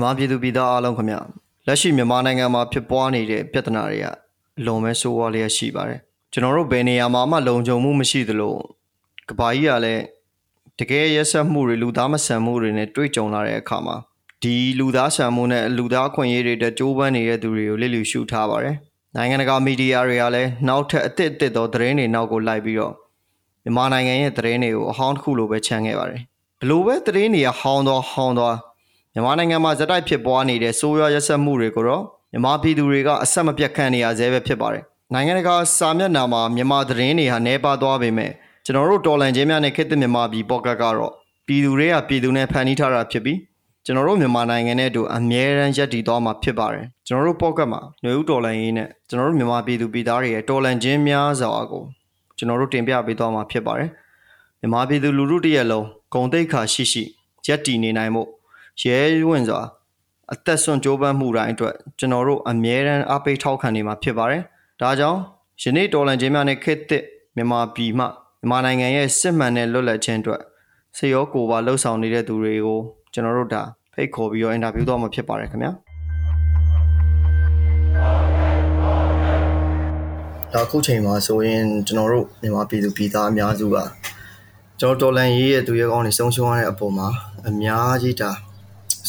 မြန်မာပြည်သူပြည်သားအားလုံးခင်ဗျလက်ရှိမြန်မာနိုင်ငံမှာဖြစ်ပွားနေတဲ့ပြဿနာတွေကအလွန်ပဲဆိုးဝါးလျက်ရှိပါတယ်ကျွန်တော်တို့ဘယ်နေရာမှာမှလုံခြုံမှုမရှိသလိုကဘာကြီးကလည်းတကယ်ရက်ဆက်မှုတွေလူသားမဆန်မှုတွေနဲ့တွေ့ကြုံလာတဲ့အခါမှာဒီလူသားဆန်မှုနဲ့လူသားခွင့်ရေးတွေတက်ကြိုးပမ်းနေတဲ့သူတွေကိုလစ်လျူရှုထားပါတယ်နိုင်ငံတကာမီဒီယာတွေကလည်းနောက်ထပ်အသစ်အသစ်သောသတင်းတွေနောက်ကိုလိုက်ပြီးတော့မြန်မာနိုင်ငံရဲ့သတင်းတွေကိုအဟောင်းတစ်ခုလိုပဲခြံခဲ့ပါတယ်ဘလို့ပဲသတင်းတွေကဟောင်းသွားဟောင်းသွား မြန်မာနိုင်ငံမှာဇက်တိုက်ဖြစ်ပွားနေတဲ့ဆိုးရွားရက်စက်မှုတွေကိုတော့မြန်မာပြည်သူတွေကအဆက်မပြတ်ခံနေရဆဲပဲဖြစ်ပါတယ်။နိုင်ငံတကာစာမျက်နှာမှာမြန်မာသတင်းတွေဟာနှဲပါသွားပေမဲ့ကျွန်တော်တို့တော်လန်ချင်းများနဲ့ခေတ်သစ်မြန်မာပြည်ပေါ့ကတ်ကတော့ပြည်သူတွေကပြည်သူနဲ့ဖန်တီးထားတာဖြစ်ပြီးကျွန်တော်တို့မြန်မာနိုင်ငံနဲ့အတူအမြဲတမ်းရပ်တည်သွားမှာဖြစ်ပါတယ်။ကျွန်တော်တို့ပေါ့ကတ်မှာຫນွေဦးတော်လန်ရေးနဲ့ကျွန်တော်တို့မြန်မာပြည်သူပြည်သားတွေရဲ့တော်လန်ချင်းများစွာကိုကျွန်တော်တို့တင်ပြပေးသွားမှာဖြစ်ပါတယ်။မြန်မာပြည်သူလူထုတရက်လုံးဂုံတိတ်ခါရှိရှိရပ်တည်နေနိုင်မှု ရဲဝင့်စွာအသက်ဆွန့်ကြိုးပမ်းမှုတိုင်းအတွက်ကျွန်တော်တို့အမြဲတမ်းအားပေးထောက်ခံနေမှာဖြစ်ပါတယ်။ဒါကြောင့်ယနေ့တော်လန်ချင်းများနဲ့ခေတ်သစ်မြန်မာပြည်မှမြန်မာနိုင်ငံရဲ့စစ်မှန်တဲ့လွတ်လပ်ခြင်းအတွက်စေရောကိုပါလှုပ်ဆောင်နေတဲ့သူတွေကိုကျွန်တော်တို့ဒါဖိတ်ခေါ်ပြီးတော့အင်တာဗျူးတော့မှာဖြစ်ပါတယ်ခင်ဗျာ။ဒါခုချိန်မှာဆိုရင်ကျွန်တော်တို့မြန်မာပြည်သူပြည်သားအများစုကကျွန်တော်တော်လန်ရေးရဲ့သူရဲကောင်းတွေဆုံးရှုံးရတဲ့အပေါ်မှာအများကြီးဒါ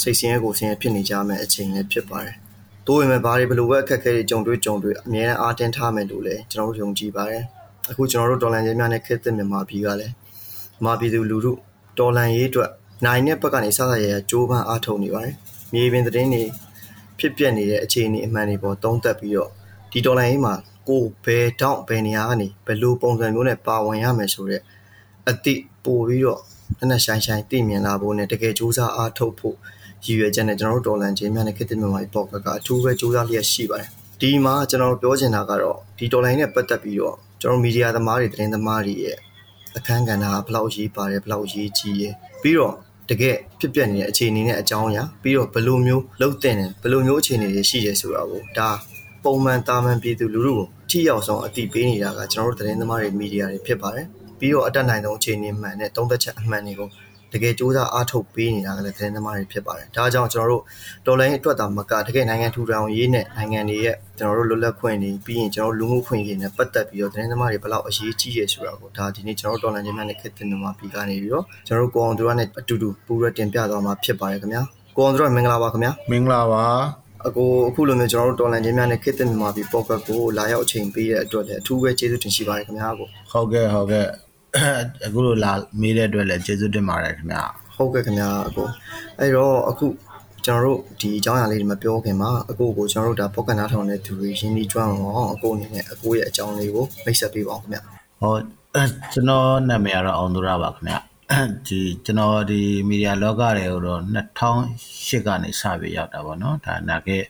စိတ်ဆင်းရဲကိုဆင်းရဲဖြစ်နေကြမယ့်အချိန်လည်းဖြစ်ပါတယ်။တိုးဝင်မဲ့ဘာတွေဘလို့ပဲအခက်အခဲတွေကြုံတွေ့ကြုံတွေ့အများနဲ့အားတင်းထားမယ်လို့လည်းကျွန်တော်တို့ယုံကြည်ပါတယ်။အခုကျွန်တော်တို့ဒေါ်လာရေးများနဲ့ခက်တဲ့မြန်မာပြည်ကလည်းမြန်မာပြည်သူလူထုဒေါ်လာရေးအတွက်နိုင်တဲ့ဘက်ကနေစစရရကြိုးပမ်းအားထုတ်နေပါတယ်။မြေပြင်သတင်းတွေဖြစ်ပျက်နေတဲ့အခြေအနေအမှန်တွေပေါ်သုံးသပ်ပြီးတော့ဒီဒေါ်လာရေးမှာကိုဘယ်တောင့်ဘယ်နေရာကနေဘယ်လိုပုံစံမျိုးနဲ့ပါဝင်ရမယ်ဆိုတော့အတိပို့ပြီးတော့နက်နက်ရှိုင်းရှိုင်းသိမြင်လာဖို့နဲ့တကယ်စူးစမ်းအားထုတ်ဖို့ ရည်ရွယ်ချက်နဲ့ကျွန်တော်တို့ဒေါ်လန်ချင်းများနဲ့ခေတ္တမြန်မာပေါ့ကကအထူးပဲစူးစမ်းလျက်ရှိပါတယ်ဒီမှာကျွန်တော်ပြောချင်တာကတော့ဒီဒေါ်လာနဲ့ပတ်သက်ပြီးတော့ကျွန်တော်မီဒီယာသမားတွေသတင်းသမားတွေရဲ့အခန်းကဏ္ဍကဘယ်လောက်ရေးပါတယ်ဘယ်လောက်ရေးကြီးရယ်ပြီးတော့တကယ်ဖြစ်ပျက်နေတဲ့အခြေအနေနဲ့အကြောင်းအရာပြီးတော့ဘယ်လိုမျိုးလှုပ်တဲ့ဘယ်လိုမျိုးအခြေအနေတွေရှိရဲဆိုတာကိုဒါပုံမှန်တာမန်ပြည်သူလူထုကိုထိရောက်ဆုံးအတိပေးနေတာကကျွန်တော်တို့သတင်းသမားတွေမီဒီယာတွေဖြစ်ပါတယ်ပြီးတော့အတက်နိုင်ဆုံးအခြေအနေမှန်နဲ့သုံးသက်ချက်အမှန်တွေကို တကယ်စူးစမ်းအားထုတ်ပေးနေတာကလည်းသတင်းသမားတွေဖြစ်ပါတယ်။ဒါကြောင့်ကျွန်တော်တို့တော်လိုင်းအတွက်တာမကတကယ်နိုင်ငံထူထောင်ရေးနဲ့နိုင်ငံတွေရဲ့ကျွန်တော်တို့လွတ်လပ်ခွင့်တွေပြီးရင်ကျွန်တော်တို့လူမှုခွင့်ရေးနဲ့ပတ်သက်ပြီးတော့သတင်းသမားတွေဘယ်လောက်အရေးကြီးရဆိုတာကိုဒါဒီနေ့ကျွန်တော်တို့တော်လိုင်းချင်းများနဲ့ခေတ်တင်မှာပြီးကနေပြီးတော့ကျွန်တော်တို့ကိုအောင်သူရနဲ့အတူတူပူရတင်ပြသွားမှာဖြစ်ပါတယ်ခင်ဗျာ။ကိုအောင်သူရမင်္ဂလာပါခင်ဗျာ။မင်္ဂလာပါ။အကိုအခုလိုမျိုးကျွန်တော်တို့တော်လန်ချင်းများနဲ့ခေတ်တင်မှာပြီးပေါ့ကတ်ကိုလာရောက်အချိန်ပေးတဲ့အတွက်လည်းအထူးပဲကျေးဇူးတင်ရှိပါတယ်ခင်ဗျာအကို။ဟုတ်ကဲ့ဟုတ်ကဲ့ အခုလိုလာမေးတဲ့အတွက်လည်းကျေးဇူးတင်ပါတယ်ခင်ဗျာဟုတ်ကဲ့ခင်ဗျာအကိုအဲ့တော့အခုကျွန်တော်တို့ဒီအကြောင်းအရာလေးတွေမပြောခင်မှာအကိုကိုကျွန်တော်တို့ဒါပေါ့ကန်နာထောင်တဲ့သူတွေရင်းနှီးကျွမ်းအောင်အကိုအနေနဲ့အကိုရဲ့အကြောင်းလေးကိုမိတ်ဆက်ပေးပါအောင်ခင်ဗျာဟောကျွန်တော်နာမည်ကတော့အောင်သူရပါခင်ဗျာဒီကျွန်တော်ဒီမီဒီယာလောကတွေကိုတော့2008ကနေစပြီးရောက်တာပေါ့နော်ဒါနာခဲ့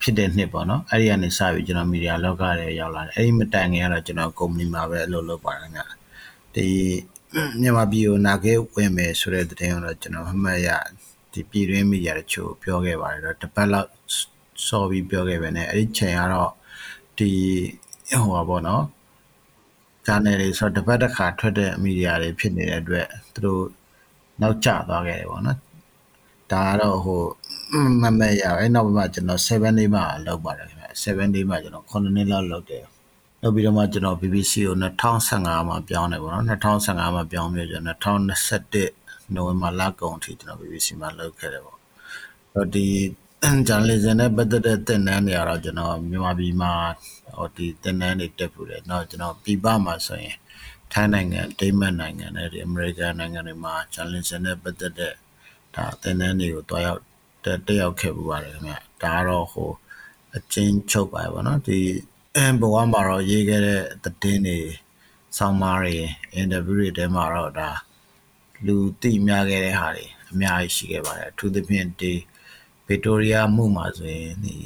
ဖြစ်တဲ့နှစ်ပေါ့နော်အဲ့ဒီကနေစပြီးကျွန်တော်မီဒီယာလောကတွေရောက်လာတယ်အဲ့ဒီမတိုင်ခင်ကတော့ကျွန်တော်ကုမ္ပဏီမှာပဲအလုပ်လုပ်ပါတယ်ခင်ဗျာ ဒီမြန်မာပြည်ကိုနာခဲ့ဝင်မယ်ဆိုတဲ့တဲ့င်းတော့ကျွန်တော်မှတ်ရဒီပြည်တွင်းမီဒီယာတချို့ပြောခဲ့ပါတယ်တော့တစ်ပတ်လောက်စော်ပြီးပြောခဲ့ပဲねအဲ့ဒီချိန်ကတော့ဒီဟိုပါပေါ့နော် channel တွေဆိုတော့တစ်ပတ်တစ်ခါထွက်တဲ့မီဒီယာတွေဖြစ်နေတဲ့အတွက်သူတို့နောက်ကျသွားခဲ့တယ်ပေါ့နော်ဒါကတော့ဟိုမမရအဲ့နောက်မှာကျွန်တော်7 day မှာလောက်ပါတယ်ခင်ဗျ7 day မှာကျွန်တော်9နှစ်လောက်လောက်တယ် နောက်ပြီးတော့မှကျွန်တော် BBC ကို2015မှာပြောင်းတယ်ပေါ့နော်2015မှာပြောင်းပြီးကျွန်တော်2021နိုဝင်ဘာလကုန်ထိကျွန်တော် BBC မှာလုပ်ခဲ့တယ်ပေါ့အဲ့တော့ဒီ journalism နဲ့ပတ်သက်တဲ့သင်တန်းတွေကတော့ကျွန်တော်မြန်မာပြည်မှာဟိုဒီသင်တန်းတွေတက်ဖို့တယ်။နောက်ကျွန်တော်ပြည်ပမှာဆိုရင်ထိုင်းနိုင်ငံ၊ဒိမတ်နိုင်ငံနဲ့ဒီအမေရိကန်နိုင်ငံတွေမှာ journalism နဲ့ပတ်သက်တဲ့ဒါသင်တန်းတွေကိုတွားရောက်တက်ရောက်ခဲ့ပူပါတယ်ခင်ဗျ။ဒါကတော့ဟိုအချင်းချုပ်ပါပဲဗောနော်။ဒီ အဲဘဝမှာတော့ရေးခဲ့တဲ့သတင်းတွေဆောင်းပါးတွေအင်တာဗျူးတွေထဲမှာတော့ဒါလူသိများခဲ့တဲ့ဟာတွေအများကြီးရှိခဲ့ပါတယ်အထူးသဖြင့်ဒီဗစ်တိုးရီးယားမှုမှာဆိုရင်ဒီ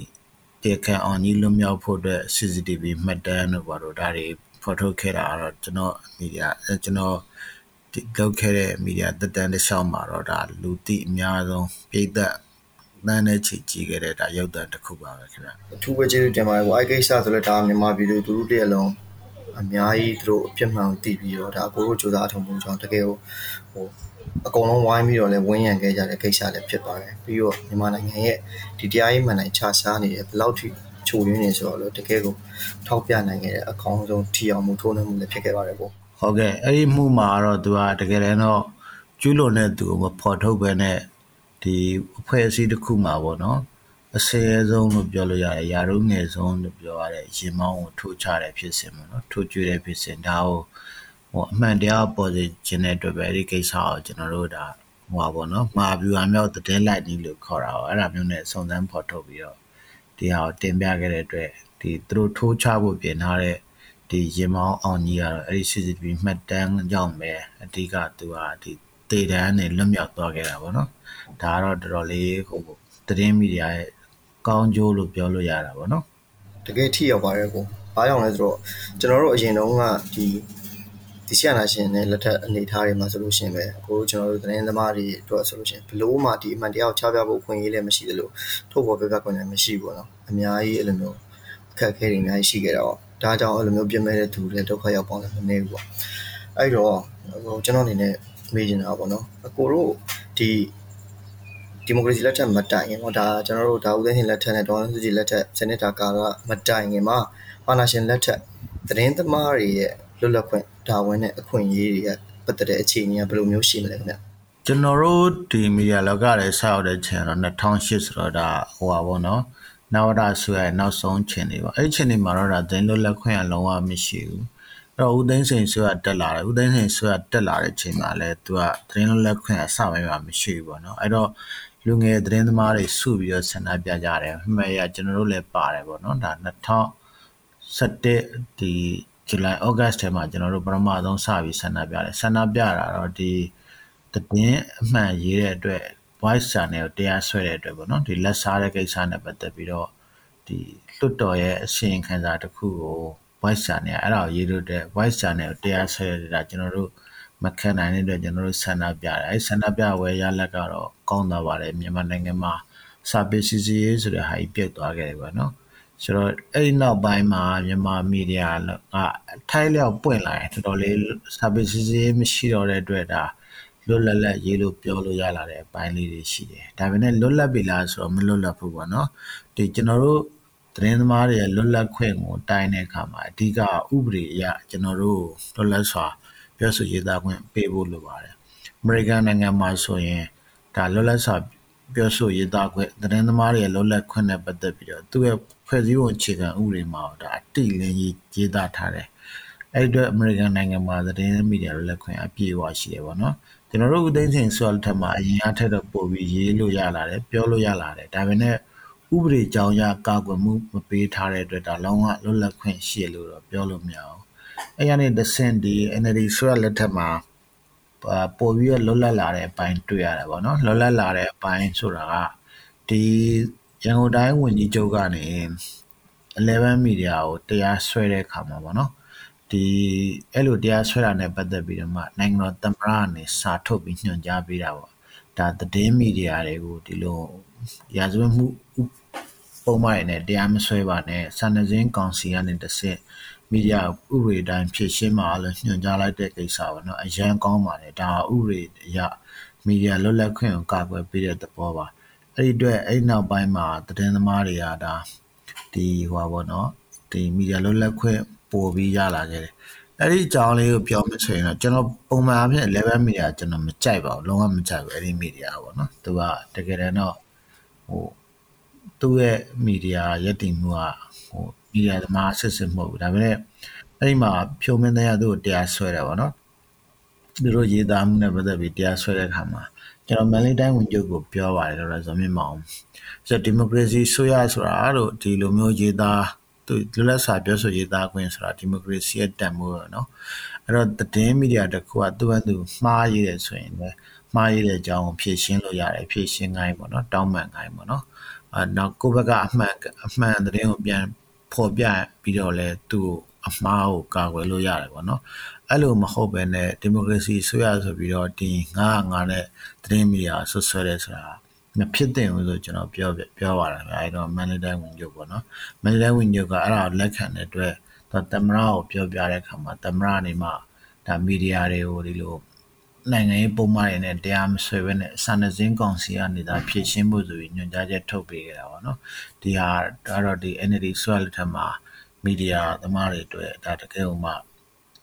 တေခံအောင်ကြီးလွတ်မြောက်ဖို့အတွက် CCTV မှတ်တမ်းတို့ဘာလို့ဒါတွေဖော်ထုတ်ခဲ့တာတော့ကျွန်တော်မီဒီယာကျွန်တော်ဒီလုပ်ခဲ့တဲ့မီဒီယာတက်တန်းတစ်လျှောက်မှာတော့ဒါလူသိအများဆုံးပြည်သက် နန်းနဲ့ချီကြည့်ခဲ့တဲ့ဒါရုပ်သံတစ်ခုပါပဲခင်ဗျအထူးပဲကျေးဇူးတင်ပါတယ်ဟိုအဲ့ကိစ္စဆိုလဲဒါမြန်မာပြည်သူသူတို့တည်းအလုံးအများကြီးသူတို့အပြစ်မှန်သိပြီးတော့ဒါကိုတို့စူးစမ်းထုံပုံကြောင့်တကယ်ဟိုအကုန်လုံးဝိုင်းပြီးတော့လည်းဝင်းရံခဲ့ကြတဲ့ကိစ္စလည်းဖြစ်ပါတယ်ပြီးတော့မြန်မာနိုင်ငံရဲ့ဒီတရားရေးမှန်တိုင်းခြားရှားနေတယ်ဘယ်လောက်ထိချိုရင်းနေဆိုတော့လို့တကယ်ကိုထောက်ပြနိုင်ခဲ့တဲ့အကောင်းဆုံးထီအောင်မှုထိုးနှက်မှုလည်းဖြစ်ခဲ့ပါတယ်ပေါ့ဟုတ်ကဲ့အဲ့ဒီမှုမှာတော့သူကတကယ်တော့ကျူးလွန်တဲ့သူကိုမဖော်ထုတ်ပဲနဲ့ ဒီအဖွဲ့အစည်းတစ်ခုမှာပေါ့နော်အစဲဆုံးလို့ပြောလို့ရတယ်ယာရုငယ်ဆုံးလို့ပြောရတဲ့ရင်မောင်းကိုထိုးချတဲ့ဖြစ်စဉ်ပေါ့နော်ထိုးကျွေးတဲ့ဖြစ်စဉ်ဒါကိုဟိုအမှန်တရားပေါ်စေခြင်းတဲ့အတွက်ပဲဒီကိစ္စကိုကျွန်တော်တို့ဒါဟိုပါပေါ့နော်မှာဗျူဟာမြောက်တဲ့လိုက်နီးလို့ခေါ်တာပေါ့အဲ့ဒါမျိုးနဲ့စုံစမ်းဖော်ထုတ်ပြီးတော့ဒီဟာကိုတင်ပြခဲ့တဲ့အတွက်ဒီသူတို့ထိုးချဖို့ပြင်ထားတဲ့ဒီရင်မောင်းအောင်ကြီးကတော့အဲ့ဒီ CCTV မှတ်တမ်းကြောင့်ပဲအဓိကသူကဒီ တေတန်းနဲ့လွတ်မြောက်သွားခဲ့တာပေါ့နော်ဒါကတော့တော်တော်လေးဟိုသတင်းမီဒီယာရဲ့ကောင်းကျိုးလို့ပြောလို့ရတာပေါ့နော်တကယ်ထိရောက်ပါတယ်ကိုဘာကြောင့်လဲဆိုတော့ကျွန်တော်တို့အရင်တုန်းကဒီဒီဆီယနာရှင်နဲ့လက်ထက်အနေထားတွေမှာဆိုလို့ရှိရင်ပဲအခုကျွန်တော်တို့သတင်းသမားတွေအတွက်ဆိုလို့ရှိရင်ဘလို့မှဒီအမှန်တရားကိုချပြဖို့အခွင့်အရေးလည်းမရှိသလိုထုတ်ဖော်ပြပြခွင့်လည်းမရှိဘူးပေါ့နော်အများကြီးအဲ့လိုမျိုးအခက်အခဲတွေအများကြီးရှိခဲ့တော့ဒါကြောင့်အဲ့လိုမျိုးပြင်မဲ့တဲ့သူတွေဒုက္ခရောက်ပေါင်းလည်းမနေဘူးပေါ့အဲ့တော့ဟိုကျွန်တော်အနေနဲ့ မေးချင်တာပေါ့နော်အကိုတို့ဒီဒီမိုကရေစီလက်ထက်မတိုင်ခင်တော့ဒါကျွန်တော်တို့ဒါဦးသိန်းရှင်လက်ထက်နဲ့ဒေါ်အောင်စုကြည်လက်ထက်စနစ်တာကာလမတိုင်ခင်မှာအာဏာရှင်လက်ထက်သတင်းသမားတွေရဲ့လွတ်လပ်ခွင့်ဒါဝင်တဲ့အခွင့်အရေးတွေကပတ်သက်တဲ့အခြေအနေကဘယ်လိုမျိုးရှိမလဲခင်ဗျကျွန်တော်တို့ဒီမီဒီယာလောကရဲ့ဆောက်တဲ့ချင်တော့2008ဆိုတော့ဒါဟိုပါဘောနော်နဝဒဆွဲနောက်ဆုံးချင်နေပါအဲ့ဒီချင်နေမှာတော့ဒါသတင်းလွတ်လပ်ခွင့်အလုံးဝမရှိဘူးအဲ့ တော့ဦးသိန်းစိန်ဆွဲတက်လာတယ်ဦးသိန်းစိန်ဆွဲတက်လာတဲ့ချိန်မှာလဲသူကသတင်းလွတ်လပ်ခွင့်အစပိုင်းမှာမရှိဘူးပေါ့နော်အဲ့တော့လူငယ်သတင်းသမားတွေစုပြီးတော့ဆန္ဒပြကြတယ်အမှန်ရကျွန်တော်တို့လည်းပါတယ်ပေါ့နော်ဒါ2017ဒီဇူလိုင်ဩဂတ်ထဲမှာကျွန်တော်တို့ပထမဆုံးစပြီးဆန္ဒပြတယ်ဆန္ဒပြတာတော့ဒီသတင်းအမှန်ရေးတဲ့အတွက် voice channel ကိုတရားဆွဲတဲ့အတွက်ပေါ့နော်ဒီလက်စားတဲ့ကိစ္စနဲ့ပတ်သက်ပြီးတော့ဒီလွတ်တော်ရဲ့အစီရင်ခံစာတစ်ခုကို voice channel အဲ့ဒါကိုရေးလို့တဲ့ voice channel ကိုတရားဆွဲရတာကျွန်တော်တို့မခံနိုင်တဲ့အတွက်ကျွန်တော်တို့ဆန္ဒပြတယ်အဲ့ဆန္ဒပြဝဲရလက်ကတော့ကောင်းသွားပါတယ်မြန်မာနိုင်ငံမှာစာပေစီစီရေးဆိုတဲ့ဟာကြီးပြတ်သွားခဲ့တယ်ပေါ့နော်ဆိုတော့အဲ့ဒီနောက်ပိုင်းမှာမြန်မာမီဒီယာကအထိုက်လျောက်ပွင့်လာတယ်တော်တော်လေးစာပေစီစီရေးမရှိတော့တဲ့အတွက်ဒါလွတ်လပ်လပ်ရေးလို့ပြောလို့ရလာတဲ့အပိုင်းလေးတွေရှိတယ်ဒါပေမဲ့လွတ်လပ်ပြီလားဆိုတော့မလွတ်လပ်ဘူးပေါ့နော်ဒီကျွန်တော်တို့ သတင်းသမားတွေရဲ့လွတ်လပ်ခွင့်ကိုတိုင်းတဲ့အခါမှာအဓိကဥပဒေအရကျွန်တော်တို့လွတ်လပ်စွာပြောဆိုရေးသားခွင့်ပေးဖို့လိုပါတယ်အမေရိကန်နိုင်ငံမှာဆိုရင်ဒါလွတ်လပ်စွာပြောဆိုရေးသားခွင့်သတင်းသမားတွေရဲ့လွတ်လပ်ခွင့်နဲ့ပတ်သက်ပြီးတော့သူ့ရဲ့ဖွဲ့စည်းပုံအခြေခံဥပဒေမှာဒါအတိလင်းကြီးရေးသားထားတယ်အဲ့ဒီအတွက်အမေရိကန်နိုင်ငံမှာသတင်းမီဒီယာလွတ်လပ်ခွင့်အပြည့်အဝရှိတယ်ပေါ့နော်ကျွန်တော်တို့ဦးသိန်းစိန်ဆိုတဲ့ထက်မှာအရင်အထက်တော့ပို့ပြီးရေးလို့ရလာတယ်ပြောလို့ရလာတယ်ဒါပေမဲ့ ဥပဒေကြောင်းရကာကွယ်မှု မပေးထားတဲ့အတွက် ဒါ လုံးဝလွတ်လပ်ခွင့်ရှိလို့တော့ ပြောလို့မရအောင်အဲ့ရတဲ့ descent ဒီ NLD ဆိုရလက်ထက်မှာ ပို့ပြီးတော့ လွတ်လပ်လာတဲ့အပိုင်း တွေ့ရတယ်ပေါ့နော် လွတ်လပ်လာတဲ့အပိုင်းဆိုတာက ဒီ ရန်ကုန်တိုင်းဝန်ကြီးချုပ်ကနေ11 media ကို တရားစွဲတဲ့အခါမှာပေါ့နော် ဒီအဲ့လို တရားဆွဲတာနဲ့ ပတ်သက်ပြီးတော့မှ နိုင်ငံတော်သမ္မတကနေ စာထုတ်ပြီး ညွှန်ကြားပေးတာပေါ့ ဒါ သတင်းမီဒီယာတွေကို ဒီလို ရာဇဝတ်မှု ပုဒ်မတွေနဲ့ တရားမစွဲပါနဲ့။စာနယ်ဇင်းကောင်စီကနေတဆင့် မီဒီယာဥပဒေအတိုင်း ဖြေရှင်းပါလို့ ညွှန်ကြားလိုက်တဲ့ကိစ္စပေါ့နော်။အရမ်းကောင်းပါတယ်။ဒါဥပဒေအရ မီဒီယာလွတ်လပ်ခွင့်ကို ကာကွယ်ပေးတဲ့သဘောပါ။အဲဒီအတွက် အဲဒီနောက်ပိုင်းမှာ သတင်းသမားတွေက ဒါ ဒီဟိုဟာပေါ့နော်။မီဒီယာလွတ်လပ်ခွင့် ပိုပြီးရလာခဲ့တယ်။အဲဒီအကြောင်းလေးကို ပြောမယ်ဆိုရင်တော့ ကျနော် ပုံမှန်အားဖြင့် 11 မီဒီယာ ကျနော် မကြိုက်ပါဘူး။လုံးဝမကြိုက်ဘူး အဲဒီမီဒီယာကိုပေါ့နော်။သူက တကယ်တမ်းတော့ ဟို သူ့ရဲ့ media ရက်တည်မှုကဟို media သမားဆက်စစ်မဟုတ်ဘူးဒါပေမဲ့အဲ့ဒီမှာဖြုံမင်းတရားသူ့ကိုတရားဆွဲတယ်ပေါ့နော်သူတို့ရေးသားမှုနဲ့ပတ်သက်ပြီးတရားဆွဲတဲ့အခါမှာကျွန်တော်မန်လေးတိုင်းဝင်ချုပ်ကိုပြောပါတယ်တော့ဆိုမြင့်မောင်ဆိုတော့ဒီမိုကရေစီဆိုရဆိုတာတို့ဒီလိုမျိုးရေးသားသူလွတ်လပ်စွာပြောဆိုရေးသားခွင့်ဆိုတာဒီမိုကရေစီရဲ့တန်ဖိုးပဲเนาะအဲ့တော့သတင်းမီဒီယာတစ်ခုကသူ့အတူမှားရေးတယ်ဆိုရင်လည်းမှားရေးတဲ့အကြောင်းကိုဖြည့်ရှင်းလို့ရတယ်ဖြည့်ရှင်းခိုင်းပေါ့เนาะတောင်းပန်ခိုင်းပေါ့เนาะ အဲနောက်ကိုယ့်ဘက်ကအမှန်အမှန်သတင်းကိုပြန်ဖော်ပြပြီးတော့လဲသူ့အမှားကိုကာကွယ်လို့ရတယ်ပေါ့နော်အဲ့လိုမဟုတ်ပဲနဲ့ဒီမိုကရေစီဆွေးရဆိုပြီးတော့ဒီငါငါနဲ့သတင်းမီဒီယာဆွဆွဲတယ်ဆိုတာမဖြစ်သင့်ဘူးဆိုကျွန်တော်ပြောပြောပါတာဗျာအဲ့တော့မန်နေတိုင်းဝင်ညုတ်ပေါ့နော်မန်နေတိုင်းဝင်ညုတ်ကအဲ့ဒါကိုလက်ခံတဲ့အတွက်တော့တမရကိုပြောပြတဲ့အခါမှာတမရနေမှဒါမီဒီယာတွေကိုဒီလို နိုင်ငံရေးပုံမှန်တွေနဲ့တရားမဆွဲဘဲနဲ့စာနယ်ဇင်းကောင်စီကနေဒါဖြည့်ရှင်းဖို့ဆိုပြီးညွှန်ကြားချက်ထုတ်ပေးခဲ့တာပေါ့နော်ဒီဟာတော့ဒီ NLD ဆွဲလက်ထက်မှာမီဒီယာသမားတွေအတွက်ဒါတကယ်လို့မှ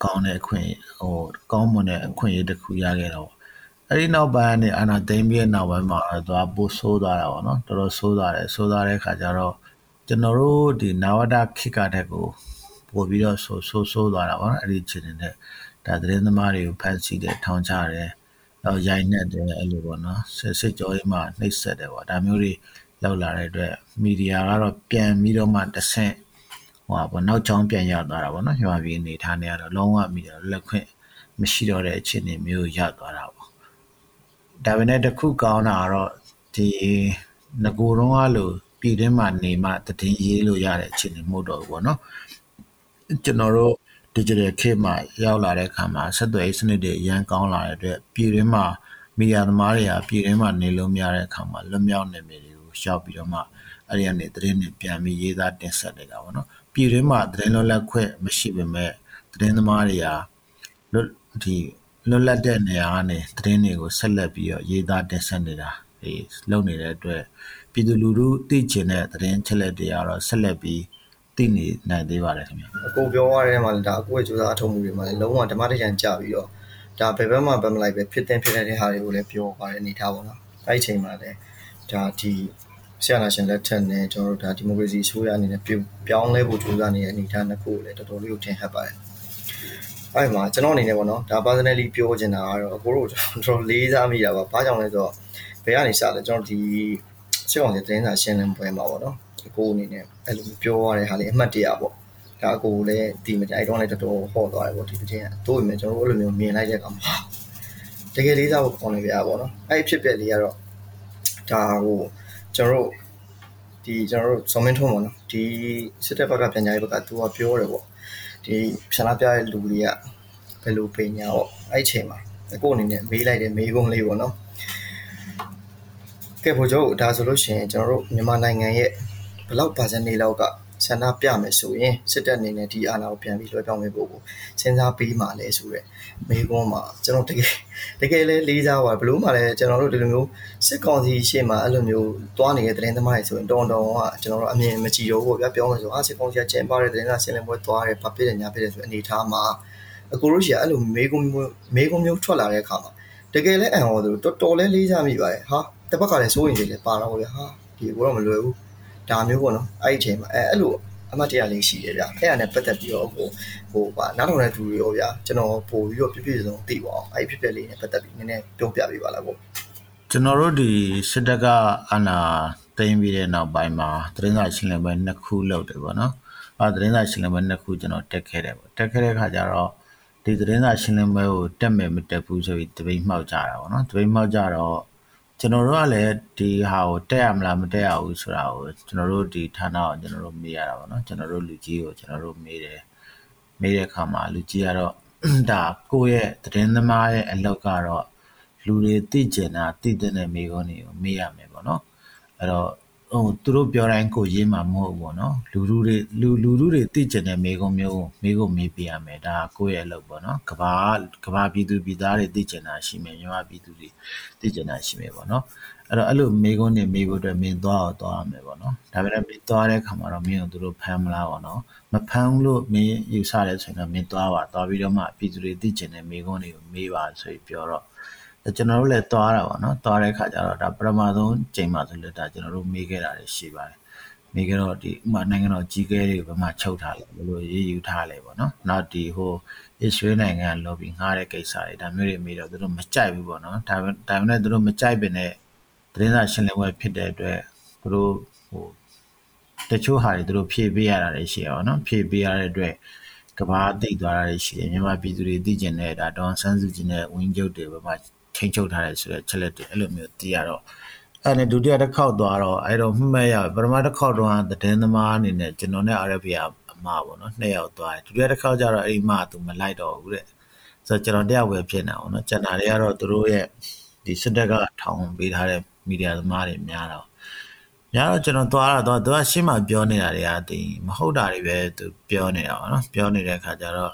ကောင်းတဲ့အခွင့်ဟိုကောင်းမွန်တဲ့အခွင့်အရေးတစ်ခုရခဲ့တော့အဲ့ဒီနောက်ပိုင်းကနေအာနာသိမ့်ပြီးတဲ့နောက်ပိုင်းမှာသွားပို့ဆိုးသွားတာပေါ့နော်တော်တော်ဆိုးသွားတယ်ဆိုးသွားတဲ့ခါကျတော့ကျွန်တော်တို့ဒီနာဝဒခိကတဲ့ကိုပို့ပြီးတော့ဆိုးဆိုးဆိုးသွားတာပေါ့နော်အဲ့ဒီအခြေအနေနဲ့ ဒါသတင်းသမားတွေကိုဖမ်းဆီးတယ်ထောင်ချတယ်တော့ရိုက်နှက်တယ်အဲ့လိုပေါ့နော်စစ်စစ်ကြောရေးမှာနှိပ်စက်တယ်ပေါ့ဒါမျိုးတွေလောက်လာတဲ့အတွက်မီဒီယာကတော့ပြန်ပြီးတော့မှတဆင့်ဟိုပါပေါ့နောက်ချောင်းပြန်ရောက်သွားတာပေါ့နော်မြန်မာပြည်အနေထားနေရတော့လုံးဝမီဒီယာလက်ခွင့်မရှိတော့တဲ့အခြေအနေမျိုးရောက်သွားတာပေါ့ဒါပေမဲ့တခုကောင်းတာကတော့ဒီငကိုတော့ကလို့ပြည်တွင်းမှာနေမှတည်ရေးလို့ရတဲ့အခြေအနေမဟုတ်တော့ဘူးပေါ့နော်ကျွန်တော်တို့ digital ခေတ်မှာရောက်လာတဲ့အခါမှာဆက်သွယ်ရေးစနစ်တွေအရန်ကောင်းလာတဲ့အတွက်ပြည်တွင်းမှာမီဒီယာသမားတွေကပြည်တွင်းမှာနေလို့မရတဲ့အခါမှာလွတ်မြောက်နေမြေတွေကိုရှောက်ပြီးတော့မှအဲ့ဒီကနေသတင်းတွေပြန်ပြီးရေးသားတင်ဆက်နေတာပေါ့နော်ပြည်တွင်းမှာသတင်းလွတ်လပ်ခွင့်မရှိပေမဲ့သတင်းသမားတွေကလွတ်ဒီလွတ်လပ်တဲ့နေရာကနေသတင်းတွေကိုဆက်လက်ပြီးတော့ရေးသားတင်ဆက်နေတာဒီလုပ်နေတဲ့အတွက်ပြည်သူလူထုသိချင်တဲ့သတင်းချက်လက်တွေကတော့ဆက်လက်ပြီး သိနေနိုင်သေးပါတယ်ခင်ဗျအကိုပြောရတဲ့မှာလည်းဒါအကိုရဲ့စူးစမ်းအထောက်အမှုတွေမှာလည်းလုံးဝဓမ္မတကြံကြပြီးတော့ဒါဘယ်ဘက်မှဘက်မလိုက်ပဲဖြစ်တင်ဖြစ်တဲ့ဟာတွေကိုလည်းပြောပါတယ်အနေထားပေါ့နော်အဲ့ဒီချိန်မှာလည်းဒါဒီဆရာနာရှင်လက်ထက်နဲ့ကျွန်တော်တို့ဒါဒီမိုကရေစီဆိုရအနေနဲ့ပြောင်းလဲဖို့ကြိုးစားနေတဲ့အနေအထားနှစ်ခုကိုလည်းတော်တော်လေးကိုထင်ဟပ်ပါတယ်အဲ့မှာကျွန်တော်အနေနဲ့ပေါ့နော်ဒါ personally ပြောချင်တာကတော့အကိုတို့ကျွန်တော်လေးစားမိတာပါဘာကြောင့်လဲဆိုတော့ဘယ်ကနေစလဲကျွန်တော်ဒီ စစ်ကောင်စီတင်းစာရှင်းလင်းပွဲမှာပေါ့နော်အကိုအနေနဲ့အဲ့လိုပြောရတဲ့ဟာလေးအမှတ်တရပေါ့ဒါအကိုလည်းဒီမကြိုက်တော့လည်းတော်တော်ဟော့သွားတယ်ပေါ့ဒီတစ်ချိန်ကတို့ပေမဲ့ကျွန်တော်တို့အဲ့လိုမျိုးမြင်လိုက်တဲ့အခါမှာတကယ်လေးစားဖို့ကောင်းနေကြပါပေါ့နော်အဲ့ဖြစ်ပြက်လေးကတော့ဒါဟိုကျွန်တော်တို့ဒီကျွန်တော်တို့ဇော်မင်းထုံးပေါ့နော်ဒီစစ်တပ်ဘက်ကပြန်ကြားရေးဘက်ကသူကပြောတယ်ပေါ့ဒီဖြန္လာပြတဲ့လူတွေကဘယ်လိုပညာပေါ့အဲ့ချိန်မှာအကိုအနေနဲ့မေးလိုက်တဲ့မေးခွန်းလေးပေါ့နော် ကဲဘိုလ်ချုပ်ဒါဆိုလို့ရှိရင်ကျွန်တော်တို့မြန်မာနိုင်ငံရဲ့ဘလောက်ပါစနေလောက်ကဆန္ဒပြမယ်ဆိုရင်စစ်တပ်အနေနဲ့ဒီအာဏာကိုပြန်ပြီးလွှဲပြောင်းပေးဖို့ကိုစဉ်းစားပေးမှလဲဆိုရက်မေကွန်းမှာကျွန်တော်တကယ်တကယ်လဲလေးစားပါဘလို့မှလည်းကျွန်တော်တို့ဒီလိုမျိုးစစ်ကောင်စီရှေ့မှာအဲ့လိုမျိုးတွားနေတဲ့သတင်းသမားတွေဆိုရင်တောင်းတောင်းကကျွန်တော်တို့အမြင်မကြည့်တော့ဘူးဗျာပြောမယ်ဆိုအာစစ်ကောင်စီကကျင်းပတဲ့သတင်းစာရှင်းလင်းပွဲတွားတယ်ဘာဖြစ်တယ်ညာဖြစ်တယ်ဆိုအနေထားမှာအကိုတို့ရှိအဲ့လိုမေကွန်းမျိုးမေကွန်းမျိုးထွက်လာတဲ့အခါမှာတကယ်လဲအံ့ဟောသူတော်တော်လဲလေးစားမိပါတယ်ဟာ တစ်ဘက်ကလည်းစိုးရင်တွေလည်းပါတော့ဗျာဟာဒီကိုတော့မလွယ်ဘူးဒါမျိုးပေါ့နော်အဲ့ဒီအချိန်မှာအဲအဲ့လိုအမှတ်တရလေးရှိတယ်ဗျအဲ့ဒါနဲ့ပတ်သက်ပြီးတော့ဟိုဟိုပါနားထောင်တဲ့သူတွေရောဗျာကျွန်တော်ပို့ပြီးတော့ပြပြစုံသိပါအောင်အဲ့ဒီဖြစ်ဖြစ်လေးနဲ့ပတ်သက်ပြီးနည်းနည်းပြောပြပေးပါလားပေါ့ကျွန်တော်တို့ဒီစစ်တပ်ကအနာသိမ်းပြီးတဲ့နောက်ပိုင်းမှာသတင်းစာရှင်းလင်းပွဲနှစ်ခုလုပ်တယ်ပေါ့နော်အဲသတင်းစာရှင်းလင်းပွဲနှစ်ခုကျွန်တော်တက်ခဲ့တယ်ပေါ့တက်ခဲ့တဲ့ခါကျတော့ဒီသတင်းစာရှင်းလင်းပွဲကိုတက်မယ်မတက်ဘူးဆိုပြီးတပိတ်မှောက်ကြတာပေါ့နော်တပိတ်မှောက်ကြတော့ ကျွန်တော်တို့ကလည်းဒီဟာကိုတက်ရမလားမတက်ရဘူးဆိုတာကိုကျွန်တော်တို့ဒီဌာနကိုကျွန်တော်တို့မေးရတာပေါ့နော်ကျွန်တော်တို့လူကြီးကိုကျွန်တော်တို့မေးတယ်မေးတဲ့အခါမှာလူကြီးကတော့ဒါကိုယ့်ရဲ့သတင်းသမားရဲ့အလုပ်ကတော့လူတွေသိကျင်တာသိတဲ့မိကုန်းတွေကိုမေးရမယ်ပေါ့နော်အဲ့တော့ ဟိုသူတို့ပြောတိုင်းကိုရေးမှာမဟုတ်ဘူးပေါ့နော်လူလူတွေလူလူလူတွေသိကျင်တဲ့မိကုံမျိုးမိကုံမေးပြရမယ်ဒါကိုယ့်ရဲ့အလုပ်ပေါ့နော်ကဘာကဘာပြည်သူပြည်သားတွေသိကျင်တာရှိမယ်မြန်မာပြည်သူတွေသိကျင်တာရှိမယ်ပေါ့နော်အဲ့တော့အဲ့လိုမိကုံတွေမေးဖို့အတွက်မင်းသွားတော့သွားရမယ်ပေါ့နော်ဒါပေမဲ့မင်းသွားတဲ့ခါမှာတော့မင်းတို့တို့ဖမ်းမလားပေါ့နော်မဖမ်းလို့မင်းယူဆတယ်ဆိုရင်တော့မင်းသွားပါသွားပြီးတော့မှပြည်သူတွေသိကျင်တဲ့မိကုံတွေကိုမေးပါဆိုပြီးပြောတော့ ကျွန်တော်တို့လည်းသွားတာပေါ့နော်သွားတဲ့ခါကျတော့ဒါပထမဆုံးချိန်မှဆိုလည်းဒါကျွန်တော်တို့မေးခဲ့တာတွေရှိပါတယ်မေးခဲ့တော့ဒီဥမာနိုင်ငံတော်ကြီးကဲတွေဘယ်မှာချုပ်ထားလဲဘယ်လိုရေးယူထားလဲပေါ့နော်နောက်ဒီဟိုအစ္စရေးနိုင်ငံ lobby ငှားတဲ့ကိစ္စတွေဒါမျိုးတွေမေးတော့သူတို့မကြိုက်ဘူးပေါ့နော်ဒါဒါပေမဲ့သူတို့မကြိုက်ပင်နဲ့သတင်းစာရှင်းလင်းပွဲဖြစ်တဲ့အတွက်သူတို့ဟိုတချို့ဟာတွေသူတို့ဖြည့်ပေးရတာတွေရှိရပါတော့ဖြည့်ပေးရတဲ့အတွက်ကဘာသိသွားတာတွေရှိတယ်မြန်မာပြည်သူတွေသိကျင်တဲ့ဒါဒေါန်ဆန်းစုကြည်နဲ့ဝင်းကျုပ်တွေဘယ်မှာ ထိန်းချုပ်ထားတယ်ဆိုတဲ့ချက်လက်တွေအဲ့လိုမျိုးသိရတော့အဲ့နဲ့ဒုတိယတစ်ခေါက်သွားတော့အဲ့တော့မှတ်ရပထမတစ်ခေါက်တော့သတင်းသမားအနေနဲ့ကျွန်တော်နဲ့ RFA အမပေါ့နော်နှစ်ယောက်သွားတယ်ဒုတိယတစ်ခေါက်ကျတော့အဲ့ဒီမသူမလိုက်တော့ဘူးတဲ့ဆိုတော့ကျွန်တော်တယောက်ပဲဖြစ်နေအောင်နော်ကျန်တာတွေကတော့သူတို့ရဲ့ဒီစစ်တပ်ကထောင်ပေးထားတဲ့မီဒီယာသမားတွေများတော့များတော့ကျွန်တော်သွားတော့သူကရှင်းမှပြောနေတာတွေကဒီမဟုတ်တာတွေပဲသူပြောနေတာပေါ့နော်ပြောနေတဲ့အခါကျတော့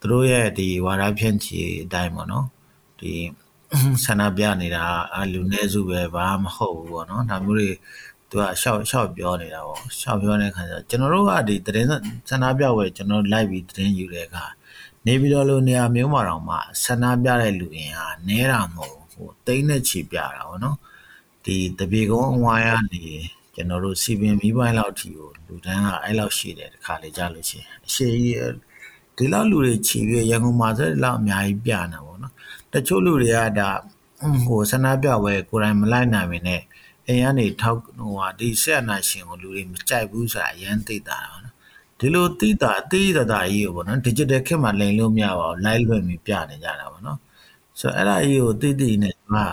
သူတို့ရဲ့ဒီဝါဒဖြန့်ချီအတိုင်းပေါ့နော်ဒီ ဆန္ဒပြနေတာလူနည်းစုပဲဘာမှမဟုတ်ဘူးပေါ့နော်ဒါမျိုးတွေသူကရှောက်ရှောက်ပြောနေတာပေါ့ရှောက်ပြောနေတဲ့ခါကျကျွန်တော်တို့ကဒီသတင်းဆန္ဒပြဝဲကျွန်တော်လိုက်ပြီးသတင်းယူတဲ့အခါနေပြီးတော့လို့နေရာမျိုးမှာတော့မှဆန္ဒပြတဲ့လူအင်ဟာနဲတာမဟုတ်ဟိုတိမ့်နဲ့ချီပြတာပေါ့နော်ဒီတပြေကုန်းအဝိုင်းကနေကျွန်တော်တို့စီပင်မီးပိုင်းလောက်ထီကိုလူတန်းကအဲ့လောက်ရှိတယ်တခါလေကြားလို့ရှိရင်အရှိကြီးဒီလောက်လူတွေခြေပြီးရန်ကုန်မှာဆိုတော့အများကြီးပြနေတာပေါ့နော် တချို့လူတွေကဒါဟိုဆန္ဒပြဝဲကိုယ်တိုင်မလိုက်နိုင်မင်းနဲ့အိမ်ကနေထောက်ဟိုဟာဒီဆက်အနာရှင်ကိုလူတွေမကြိုက်ဘူးဆိုတာအရန်သိတာပေါ့နော်ဒီလိုသိတာအသေးတာကြီးကိုပေါ့နော် digital ခေတ်မှာလိန်လို့မရပါဘူး live လွှင့်ပြီးပြနေကြတာပေါ့နော်ဆိုတော့အဲ့ဒါကြီးကိုသိသိနဲ့ဟာ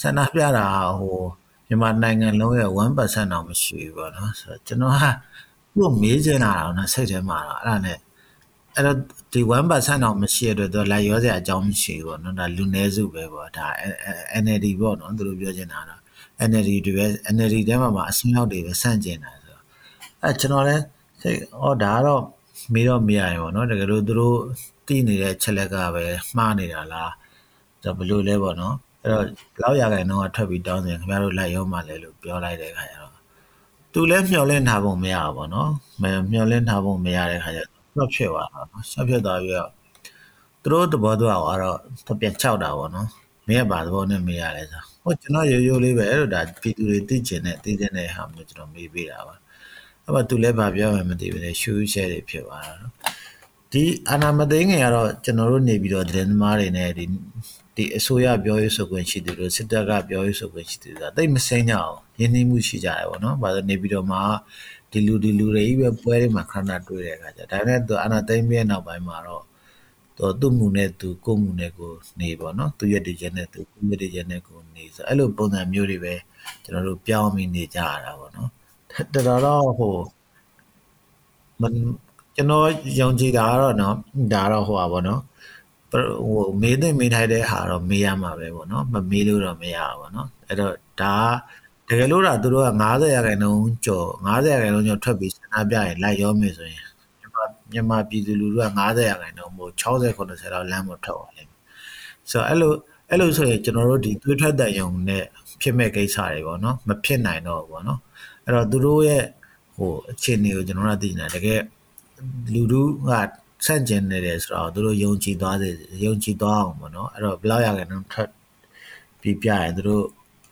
ဆန္ဒပြတာဟိုမြန်မာနိုင်ငံလုံးရဲ့1%တော့မရှိဘူးပေါ့နော်ဆိုတော့ကျွန်တော်ဟာသူ့မေးချင်တာတော့နော်စိတ်ထဲမှာတော့အဲ့ဒါနဲ့ အဲ့တော့ဒီ1%တော့မရှိတဲ့အတွက်လိုက်ရောစရာအကြောင်းမရှိဘူးပေါ့နော်ဒါလူနည်းစုပဲပေါ့ဒါ NLD ပေါ့နော်သူတို့ပြောချင်တာတော့ NLD တွေပဲ NLD တဲမှာမှာအစင်းရောက်တွေပဲစန့်ကျင်တာဆိုတော့အဲကျွန်တော်လည်းစိတ်ဩဒါကတော့မေးတော့မရရင်ပေါ့နော်တကယ်လို့သူတို့တည်နေတဲ့ချက်လက်ကပဲမှားနေတာလားဒါဘယ်လိုလဲပေါ့နော်အဲ့တော့လောက်ရခိုင်တော့ထွက်ပြီးတောင်းစင်ခင်ဗျားတို့လိုက်ရောမှလဲလို့ပြောလိုက်တဲ့ခါကျတော့သူလည်းမျောလင့်ထားဖို့မရဘူးပေါ့နော်မျောလင့်ထားဖို့မရတဲ့ခါကျ တော့ဖြစ်သွားတာနော်ဆက်ဖြစ်သွားပြီးတော့သူတို့သဘောတော့ကတော့သူပြန်ချောက်တာပေါ့နော်မင်းကဘာသဘောနဲ့မေးရလဲဆိုဟိုကျွန်တော်ရိုးရိုးလေးပဲအဲ့လိုဒါပြည်သူတွေသိကျင်တဲ့သိကျင်တဲ့ဟာမျိုးကျွန်တော်မေးပေးတာပါအဲ့မှာသူလည်းဗာပြောမှမသိဘူးလေရှူးရှဲတွေဖြစ်သွားတာနော်ဒီအာနာမသိငယ်ကတော့ကျွန်တော်တို့နေပြီးတော့သတင်းသမားတွေနဲ့ဒီဒီအစိုးရပြောရေးဆိုခွင့်ရှိသူတို့စစ်တပ်ကပြောရေးဆိုခွင့်ရှိသူတို့တိတ်မစိမ့်ကြအောင်ရင်းနှီးမှုရှိကြတယ်ပေါ့နော်။ဘာလို့နေပြီးတော့မှ ဒီလူဒီလူတွေကြီးပဲပွဲတွေမှာခဏတွေ့တဲ့အခါကျဒါနဲ့သူအာနာသိမ့်ပြည့်နောက်ပိုင်းမှာတော့သူသူ့မှုနဲ့သူကိုမှုနဲ့ကိုနေပေါ့နော်သူရတဲ့ချက်နဲ့သူကိုရတဲ့ချက်နဲ့ကိုနေဆိုအဲ့လိုပုံစံမျိုးတွေပဲကျွန်တော်တို့ပြောင်းပြီးနေကြရတာပေါ့နော်တော်တော်တော့ဟိုမကျွန်တော်ယုံကြည်တာကတော့နော်ဒါတော့ဟိုပါပေါ့နော်ဟိုမေးတဲ့မေးထိုက်တဲ့ဟာတော့မေးရမှာပဲပေါ့နော်မမေးလို့တော့မရဘူးပေါ့နော်အဲ့တော့ဒါ တကယ်လို့ဒါသူတို့က90ရာခိုင်နှုန်းကျော်90ရာခိုင်နှုန်းကျော်ထွက်ပြီးစနာပြရင်လိုက်ရောမယ်ဆိုရင်မြန်မာပြည်သူလူထုက90ရာခိုင်နှုန်းမို့60 90လောက်လမ်းမထွက်ပါလိမ့်မယ်ဆိုတော့အဲ့လိုအဲ့လိုဆိုရင်ကျွန်တော်တို့ဒီတွေးထွက်တဲ့ယုံနဲ့ဖြစ်မဲ့ကိစ္စတွေပေါ့နော်မဖြစ်နိုင်တော့ဘူးပေါ့နော်အဲ့တော့သူတို့ရဲ့ဟိုအခြေအနေကိုကျွန်တော်တို့သိနေတာတကယ်လူထုကဆန့်ကျင်နေတယ်ဆိုတော့သူတို့ယုံကြည်သွားစေယုံကြည်သွားအောင်ပေါ့နော်အဲ့တော့ဘယ်လောက်ရခိုင်နှုန်းထွက်ပြီးပြရင်သူတို့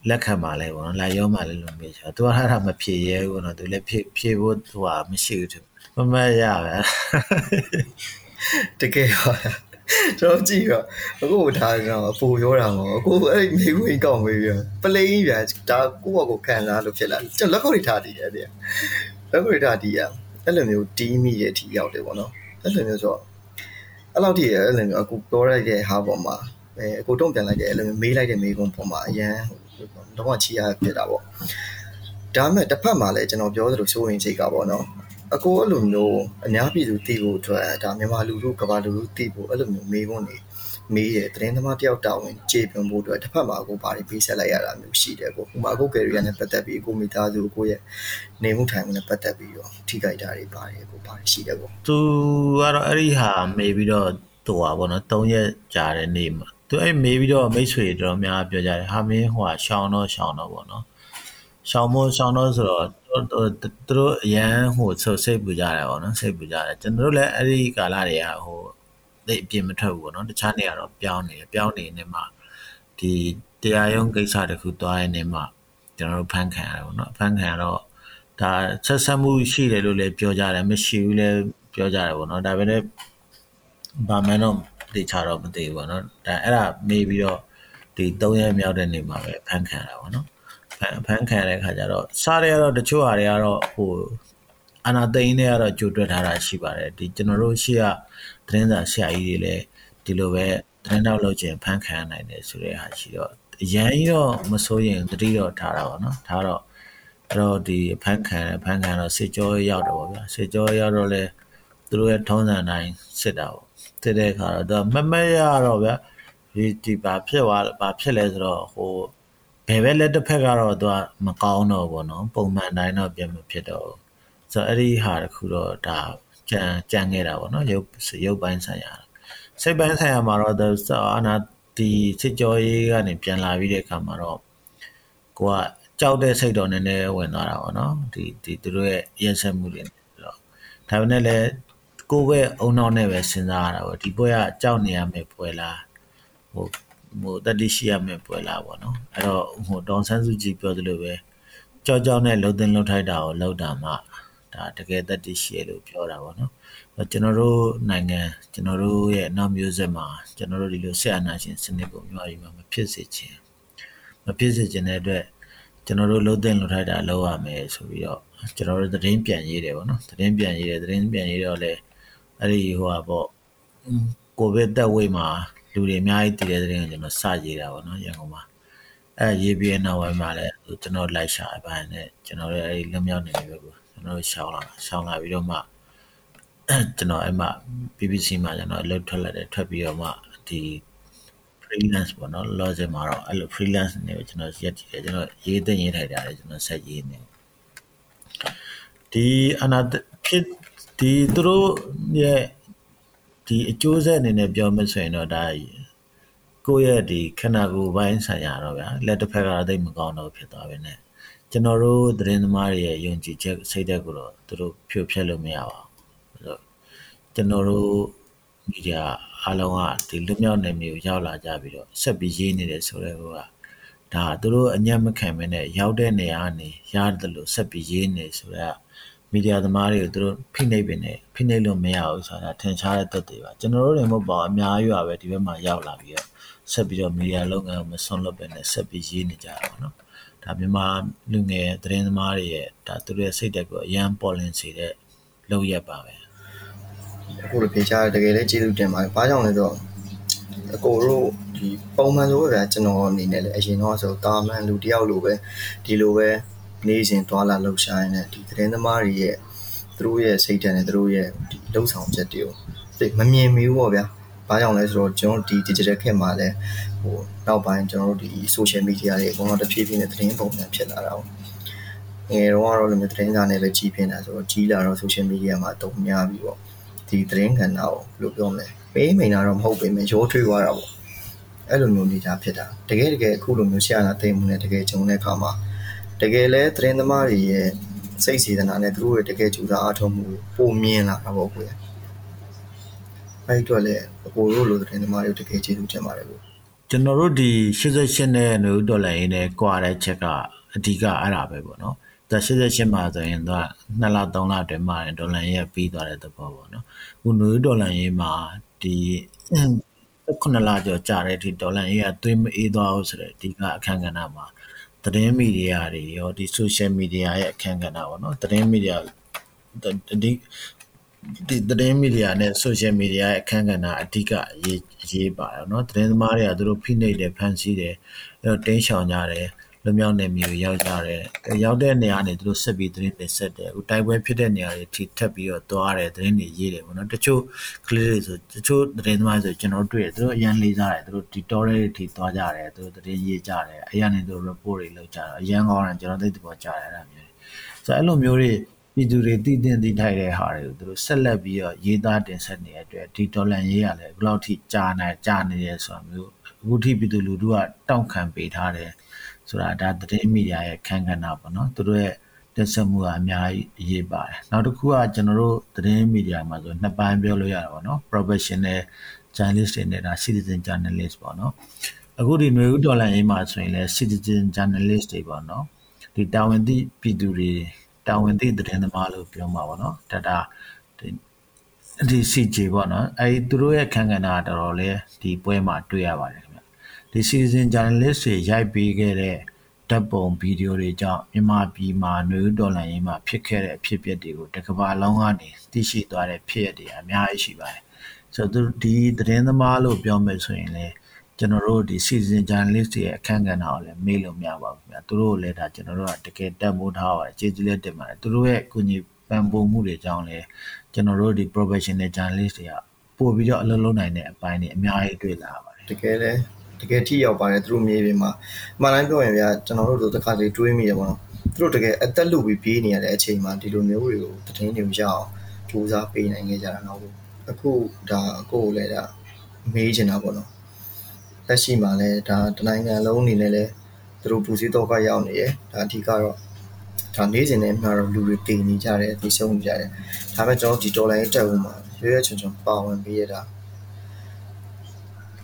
လက်ခံပါလဲပေါ့နော်လာရောမှလည်းလို့မေးချာသူကအဲ့ဒါမဖြေရဲဘူးပေါ့နော်သူလည်းဖြေဖြေဖို့ဟိုဟာမရှိဘူးသူမမရပဲတကယ်ပါကျွန်တော်ကြည့်တော့အခုထားတော့အပူရောတာမို့အခုအဲ့မိခွင်းကောက်မေးပြီးပလိန်ပြန်ဒါကိုယ့်ဘောကိုခံစားလို့ဖြစ်လာကျွန်တော်လက်ခုပ်တွေထားတည်တယ်တဲ့လက်ခုပ်တွေထားတည်ရအဲ့လိုမျိုးတီးမိတဲ့အထိရောက်တယ်ပေါ့နော်အဲ့လိုမျိုးဆိုတော့အဲ့လောက်ထိအဲ့လိုမျိုးအခုပြောလိုက်တဲ့ဟာပေါ်မှာအဲအခုတုံ့ပြန်လိုက်တဲ့အဲ့လိုမျိုးမေးလိုက်တဲ့မေးခွန်းပေါ်မှာအရန် တော့ချီရဖြစ်တာပေါ့ဒါမဲ့တစ်ဖက်မှာလည်းကျွန်တော်ပြောသလိုစိုးရင်စိတ်ကပေါ့နော်အကိုအဲ့လိုမျိုးအများပြည်သူသိဖို့အတွက်ဒါမြန်မာလူထုကမ္ဘာလူထုသိဖို့အဲ့လိုမျိုးမေးခွန်းနေမေးတယ်သတင်းသမားတယောက်တာဝန်ကြေပွန်ဖို့အတွက်တစ်ဖက်မှာအကိုဘာတွေပေးဆက်လိုက်ရတာမျိုးရှိတယ်ကိုဥပမာအကိုကယ်ရီယာနဲ့ပတ်သက်ပြီးအကိုမိသားစုအကိုရဲ့နေမှုထိုင်မှုနဲ့ပတ်သက်ပြီးတော့ထိခိုက်တာတွေပါတယ်ကိုဘာတွေရှိတယ်ကိုသူကတော့အဲ့ဒီဟာမေးပြီးတော့သူဟာပေါ့နော်၃ရက်ကြာတဲ့နေ့မှာ သူအဲ့မေးပြီးတော့မိတ်ဆွေတော်များပြောကြတယ်ဟာမင်းဟိုဟာရှောင်းတော့ရှောင်းတော့ပေါ့နော်ရှောင်းမို့ရှောင်းတော့ဆိုတော့သူတို့အရန်ဟိုဆုတ်စိတ်ပူကြတယ်ပေါ့နော်စိတ်ပူကြတယ်ကျွန်တော်တို့လည်းအဲ့ဒီကာလတွေကဟိုသိအပြင်းမထွက်ဘူးပေါ့နော်တခြားနေရာတော့ပြောင်းနေပြောင်းနေနေမှဒီတရားရုံးကိစ္စတခုသွားရနေမှကျွန်တော်တို့ဖန်ခံရတယ်ပေါ့နော်ဖန်ခံရတော့ဒါဆက်ဆက်မှုရှိတယ်လို့လည်းပြောကြတယ်မရှိဘူးလည်းပြောကြတယ်ပေါ့နော်ဒါပေမဲ့ဘာမှတော့ သိချတော့မသိဘူးပေါ့နော်ဒါအဲ့ဒါမေးပြီးတော့ဒီ၃ရက်မြောက်တဲ့နေ့မှာပဲဖန်ခံရတာပေါ့နော်ဖန်ခံရတဲ့ခါကျတော့စားတွေကတော့တချို့ဟာတွေကတော့ဟိုအနာသိန်းတွေကတော့ကြိုတွက်ထားတာရှိပါတယ်ဒီကျွန်တော်တို့ရှိရသတင်းစာဆရာကြီးတွေလည်းဒီလိုပဲသတင်းတောက်လုပ်ခြင်းဖန်ခံနိုင်တယ်ဆိုတဲ့ဟာရှိတော့အရန်ကြီးတော့မစိုးရင်တတိတော့ထားတာပေါ့နော်ထားတော့အဲ့တော့ဒီဖန်ခံဖန်ခံတော့စစ်ကြောရောက်တော့ဗျာစစ်ကြောရောက်တော့လဲသူတို့ရဲ့ထုံးစံတိုင်းစစ်တာပေါ့ စစ်တဲ့အခါတော့မမရတော့ဗျာဒီဒီဘာဖြစ်သွားဘာဖြစ်လဲဆိုတော့ဟိုဘယ်ပဲလက်တစ်ဖက်ကတော့သူကမကောင်းတော့ဘောနော်ပုံမှန်တိုင်းတော့ပြန်မဖြစ်တော့ဆိုတော့အဲ့ဒီဟာတခုတော့ဒါကြံကြံခဲ့တာပေါ့နော်ရုပ်ရုပ်ပိုင်းဆိုင်ရာစိတ်ပိုင်းဆိုင်ရာမှာတော့သူအာနာဒီစစ်ကြောရေးကနေပြန်လာပြီးတဲ့အခါမှာတော့ကိုကကြောက်တဲ့စိတ်တော့နည်းနည်းဝင်သွားတာပေါ့နော်ဒီဒီသူတို့ရဲ့ရက်ဆက်မှုတွေတော့ဒါပေမဲ့လည်း ကိုယ့်ရဲ့အုံနောက်နဲ့ပဲစဉ်းစားရတာပေါ့ဒီပွဲကကြောက်နေရမယ်ပွဲလားဟိုဟိုတတိရှိရမယ်ပွဲလားပေါ့နော်အဲ့တော့ဟိုဒေါန်ဆန်းစုကြည်ပြောသလိုပဲကြောက်ကြောက်နဲ့လှုပ်သိမ်းလှုပ်ထိုက်တာကိုလှုပ်တာမှဒါတကယ်တတိရှိရလို့ပြောတာပေါ့နော်ကျွန်တော်တို့နိုင်ငံကျွန်တော်တို့ရဲ့နောက်မျိုးဆက်မှာကျွန်တော်တို့ဒီလိုဆက်အာဏာရှင်စနစ်ကိုမြန်မာပြည်မှာမဖြစ်စေချင်မဖြစ်စေချင်တဲ့အတွက်ကျွန်တော်တို့လှုပ်သိမ်းလှုပ်ထိုက်တာလုပ်ရမယ်ဆိုပြီးတော့ကျွန်တော်တို့သတင်းပြန်ရေးတယ်ပေါ့နော်သတင်းပြန်ရေးတယ်သတင်းပြန်ရေးတော့လေ အဲ့ဒီဟိုဟာပေါ့ကိုဗစ်တက်ဝိတ်မှာလူတွေအများကြီးတည်တဲ့သတင်းကိုကျွန်တော်စရေးတာပေါ့နော်ရန်ကုန်မှာအဲ့ရေးပြီးနောက်ပိုင်းမှာလည်းကျွန်တော်လိုက်ရှာအပိုင်းနဲ့ကျွန်တော်ရဲ့အဲ့ဒီလွမြောက်နေပြီပဲကျွန်တော်ရှောင်းလာရှောင်းလာပြီးတော့မှကျွန်တော်အဲ့မှာ BBC မှာကျွန်တော်အလုပ်ထွက်လာတယ်ထွက်ပြီးတော့မှဒီ freelance ပေါ့နော် logic မှာတော့အဲ့လို freelance နေပဲကျွန်တော်ရက်ကြည့်တယ်ကျွန်တော်ရေးသိရေးထိုက်တာလေကျွန်တော်ဆက်ရေးနေဒီအနာဖြစ် ဒီသူတို့ရဲ့ဒီအကျိုးဆက်အနေနဲ့ပြောမှဆိုရင်တော့ဒါကိုယ့်ရဲ့ဒီခန္ဓာကိုယ်ပိုင်းဆိုင်ရာတော့ဗျာလက်တစ်ဖက်ကတော့သိမကောင်းတော့ဖြစ်သွားပြီ ਨੇ ကျွန်တော်တို့သတင်းသမားတွေရဲ့ယုံကြည်ချက်စိတ်ဓာတ်ကိုတော့သူတို့ဖြိုဖျက်လို့မရပါဘူးဆိုတော့ကျွန်တော်တို့မီဒီယာအားလုံးကဒီလွတ်မြောက်နေမျိုးရောက်လာကြပြီးတော့ဆက်ပြီးရေးနေတယ်ဆိုတော့ဟိုကဒါသူတို့အညံ့မခံမနဲ့ရောက်တဲ့နေရာကနေရတယ်လို့ဆက်ပြီးရေးနေဆိုတော့ မီဒီယာသမားတွေကိုသူတို့ဖိနှိပ်ပင်နေဖိနှိပ်လို့မရဘူးဆိုတာထင်ရှားတဲ့သက်တွေပါကျွန်တော်တို့တွေမဟုတ်ပါဘူးအများကြီးပါပဲဒီဘက်မှာရောက်လာပြီးတော့ဆက်ပြီးတော့မီဒီယာလုပ်ငန်းကိုမဆွန့်လွတ်ပင်နဲ့ဆက်ပြီးရေးနေကြတာပေါ့နော်ဒါမြန်မာလူငယ်သတင်းသမားတွေရဲ့ဒါသူတို့ရဲ့စိတ်ဓာတ်ကိုအရန်ပေါ်လင်စေတဲ့လုပ်ရက်ပါပဲအခုလိုပြေချားတကယ်လည်းကျေးဇူးတင်ပါတယ်။ဘာကြောင့်လဲဆိုတော့အကိုတို့ဒီပုံမှန်ဆိုတော့ကျွန်တော်အနေနဲ့လည်းအရင်တော့ဆိုတာမန်လူတယောက်လိုပဲဒီလိုပဲ နေစဉ်တွာလာလှုပ်ရှားနေတဲ့ဒီသတင်းသမားတွေရဲ့သူတို့ရဲ့စိတ်ဓာတ်နဲ့သူတို့ရဲ့ဒီလှုပ်ဆောင်ချက်တွေကိုသိမမြင်မီဘူးပေါ့ဗျာ။ဘာကြောင့်လဲဆိုတော့ကျွန်တော်ဒီ digital ခေတ်မှာလည်းဟိုနောက်ပိုင်းကျွန်တော်တို့ဒီ social media တွေအကုန်လုံးတဖြည်းဖြည်းနဲ့သတင်းပုံစံဖြစ်လာတာပေါ့။ငယ်တော့ကတော့လည်းသတင်းစာနဲ့ပဲကြီးပြင်းတာဆိုတော့ကြီးလာတော့ social media မှာတုံများပြီပေါ့။ဒီသတင်းကဏ္ဍကိုဘယ်လိုပြောမလဲပေးမိန်တာတော့မဟုတ်ပေမဲ့ရိုးထွေးသွားတာပေါ့အဲ့လိုမျိုးနေတာဖြစ်တာတကယ်တကယ်အခုလိုမျိုးရှာလာသိမှုနဲ့တကယ်ဂျုံတဲ့အခါမှာ တကယ်လဲသတင်းသမားတွေရဲ့စိတ်စေတနာနဲ့သူတို့ရဲ့တကယ်ကြိုးစားအားထုတ်မှုပုံမြင်လာတာပေါ့ကွယ်အဲ့အတွက်လည်းအကိုတို့လိုသတင်းသမားတွေတကယ်ကျေးဇူးတင်ပါတယ်လို့ကျွန်တော်တို့ဒီ88နဲ့နူဒေါ်လာရင်းနဲ့ကွာတဲ့ချက်ကအဓိကအဲ့ဒါပဲပေါ့နော်ဒါ88မှာဆိုရင်တော့2လ3လအတွင်းမှာဒေါ်လာရေးပြီးသွားတဲ့သဘောပေါ့နော်ခုနွေဒေါ်လာရေးမှာဒီ9လကျော်ကြာတဲ့အထိဒေါ်လာရေးကသွေးမအေးသွားဘူးဆိုတဲ့ဒီကအခန့်ကဏ္ဍမှာ သတင်းမီဒီယာတွေရောဒီ social media ရဲ့အခန့်ကဏ္ဍပေါ့နော်သတင်းမီဒီယာဒီဒီသတင်းမီဒီယာနဲ့ social media ရဲ့အခန်းကဏ္ဍအဓိကအရေးအရေးပါတယ်เนาะသတင်းသမားတွေကသူတို့ဖိနှိပ်တယ်ဖန်ဆီးတယ်အဲတော့တင်းရှောင်ကြတယ် လွမြောက်နေမျိုးရောက်ကြတယ်ရောက်တဲ့နေရာနေသူတို့ဆက်ပြီးသတင်းတွေဆက်တယ်ဟိုတိုက်ပွဲဖြစ်တဲ့နေရာတွေထိထပ်ပြီးတော့သွားတယ်သတင်းတွေရေးတယ်ပေါ့နော်တချို့ကလေးတွေဆိုတချို့သတင်းသမားဆိုကျွန်တော်တွေ့တယ်သူတို့အရန်လေးစားတယ်သူတို့ဒီ story တွေထိသွားကြတယ်သူတို့သတင်းရေးကြတယ်အရန်နေသူတို့ report တွေလုပ်ကြတယ်အရန်ကောင်းတယ်ကျွန်တော်သိတဲ့ပေါ်ကြတယ်အဲ့ဒါမျိုးဆိုအဲ့လိုမျိုးတွေပြည်သူတွေတည်တင်တည်ထိုက်တဲ့ဟာတွေကိုသူတို့ဆက်လက်ပြီးတော့ရေးသားတင်ဆက်နေတဲ့အတွက်ဒီဒေါ်လာရေးရလဲဘယ်လောက်ထိကြာနေကြာနေရဲဆိုတာမျိုးအခုထိပြည်သူလူထုကတောက်ခံပေးထားတယ် ဆိုတာဒါသတင်းမီဒီယာရဲ့ခန်းကဏ္ဍပေါ့နော်သူတို့ရဲ့တက်ဆက်မှုကအများကြီးအရေးပါတယ်နောက်တစ်ခုကကျွန်တော်တို့သတင်းမီဒီယာမှာဆိုနှစ်ပိုင်းပြောလို့ရတာပေါ့နော် professional journalist တွေနဲ့ဒါ citizen journalist ပေါ့နော်အခုဒီຫນွေဦးဒေါ်လာရေးမှာဆိုရင်လည်း citizen journalist တွေပေါ့နော်ဒီတာဝန်သိပြည်သူတွေတာဝန်သိသတင်းသမားလို့ပြောမှာပေါ့နော်ဒါဒါဒီ CJ ပေါ့နော်အဲဒီသူတို့ရဲ့ခန်းကဏ္ဍတော်တော်လေးဒီပွဲမှာတွေ့ရပါတယ် ဒီ season journalist တွေရိုက်ပေးခဲ့တဲ့ဓာတ်ပုံဗီဒီယိုတွေကြောင့်မြန်မာပြည်မှာနွေဦးတော်လှန်ရေးမှာဖြစ်ခဲ့တဲ့အဖြစ်အပျက်တွေကိုတကဘာလုံးကနေသိရှိသွားတဲ့ဖြစ်ရပ်တွေအများကြီးရှိပါတယ်။ဆိုတော့ဒီသတင်းသမားလို့ပြောမယ်ဆိုရင်လည်းကျွန်တော်တို့ဒီ season journalist တွေရဲ့အခန်းကဏ္ဍကိုလည်းမေ့လို့မရပါဘူးခင်ဗျာ။သူတို့လည်းဒါကျွန်တော်တို့ကတကယ်တတ်မိုးထားပါတယ်။ကျေးဇူးလည်းတင်ပါတယ်။သူတို့ရဲ့ကုညီပံ့ပိုးမှုတွေကြောင့်လည်းကျွန်တော်တို့ဒီ professional journalist တွေကပို့ပြီးတော့အလုပ်လုပ်နိုင်တဲ့အပိုင်းတွေအများကြီးတွေ့လာပါတယ်။တကယ်လည်း တကယ်ထိရောက်ပါတယ်သူတို့မြေပြင်မှာမှန်တိုင်းပြောရင်ဗျာကျွန်တော်တို့တို့တစ်ခါတည်းတွေးမိရပါတော့သူတို့တကယ်အသက်လူပြီးပြေးနေရတဲ့အချိန်မှာဒီလိုမျိုးတွေကိုတည်င်းနေကြအောင်စူးစမ်းပေးနိုင်ခဲ့ကြတာတော့အခုဒါကိုယ်လည်းဒါမေးချင်တာပေါ့နော်လလက်ရှိမှာလည်းဒါတနိုင်ငံလုံးအနေနဲ့လည်းသူတို့ပူစည်းတော့ကရောက်နေရဒါအဓိကတော့ဒါနေ့စဉ်နဲ့မှတော့လူတွေတည်နေကြတယ်တည်ဆုံးနေကြတယ်ဒါပေမဲ့ကျွန်တော်ဒီဒေါ်လာရေးတက်ဦးမှာရွေးရွေးချွန်ချွန်ပါဝင်ပြီးရတာ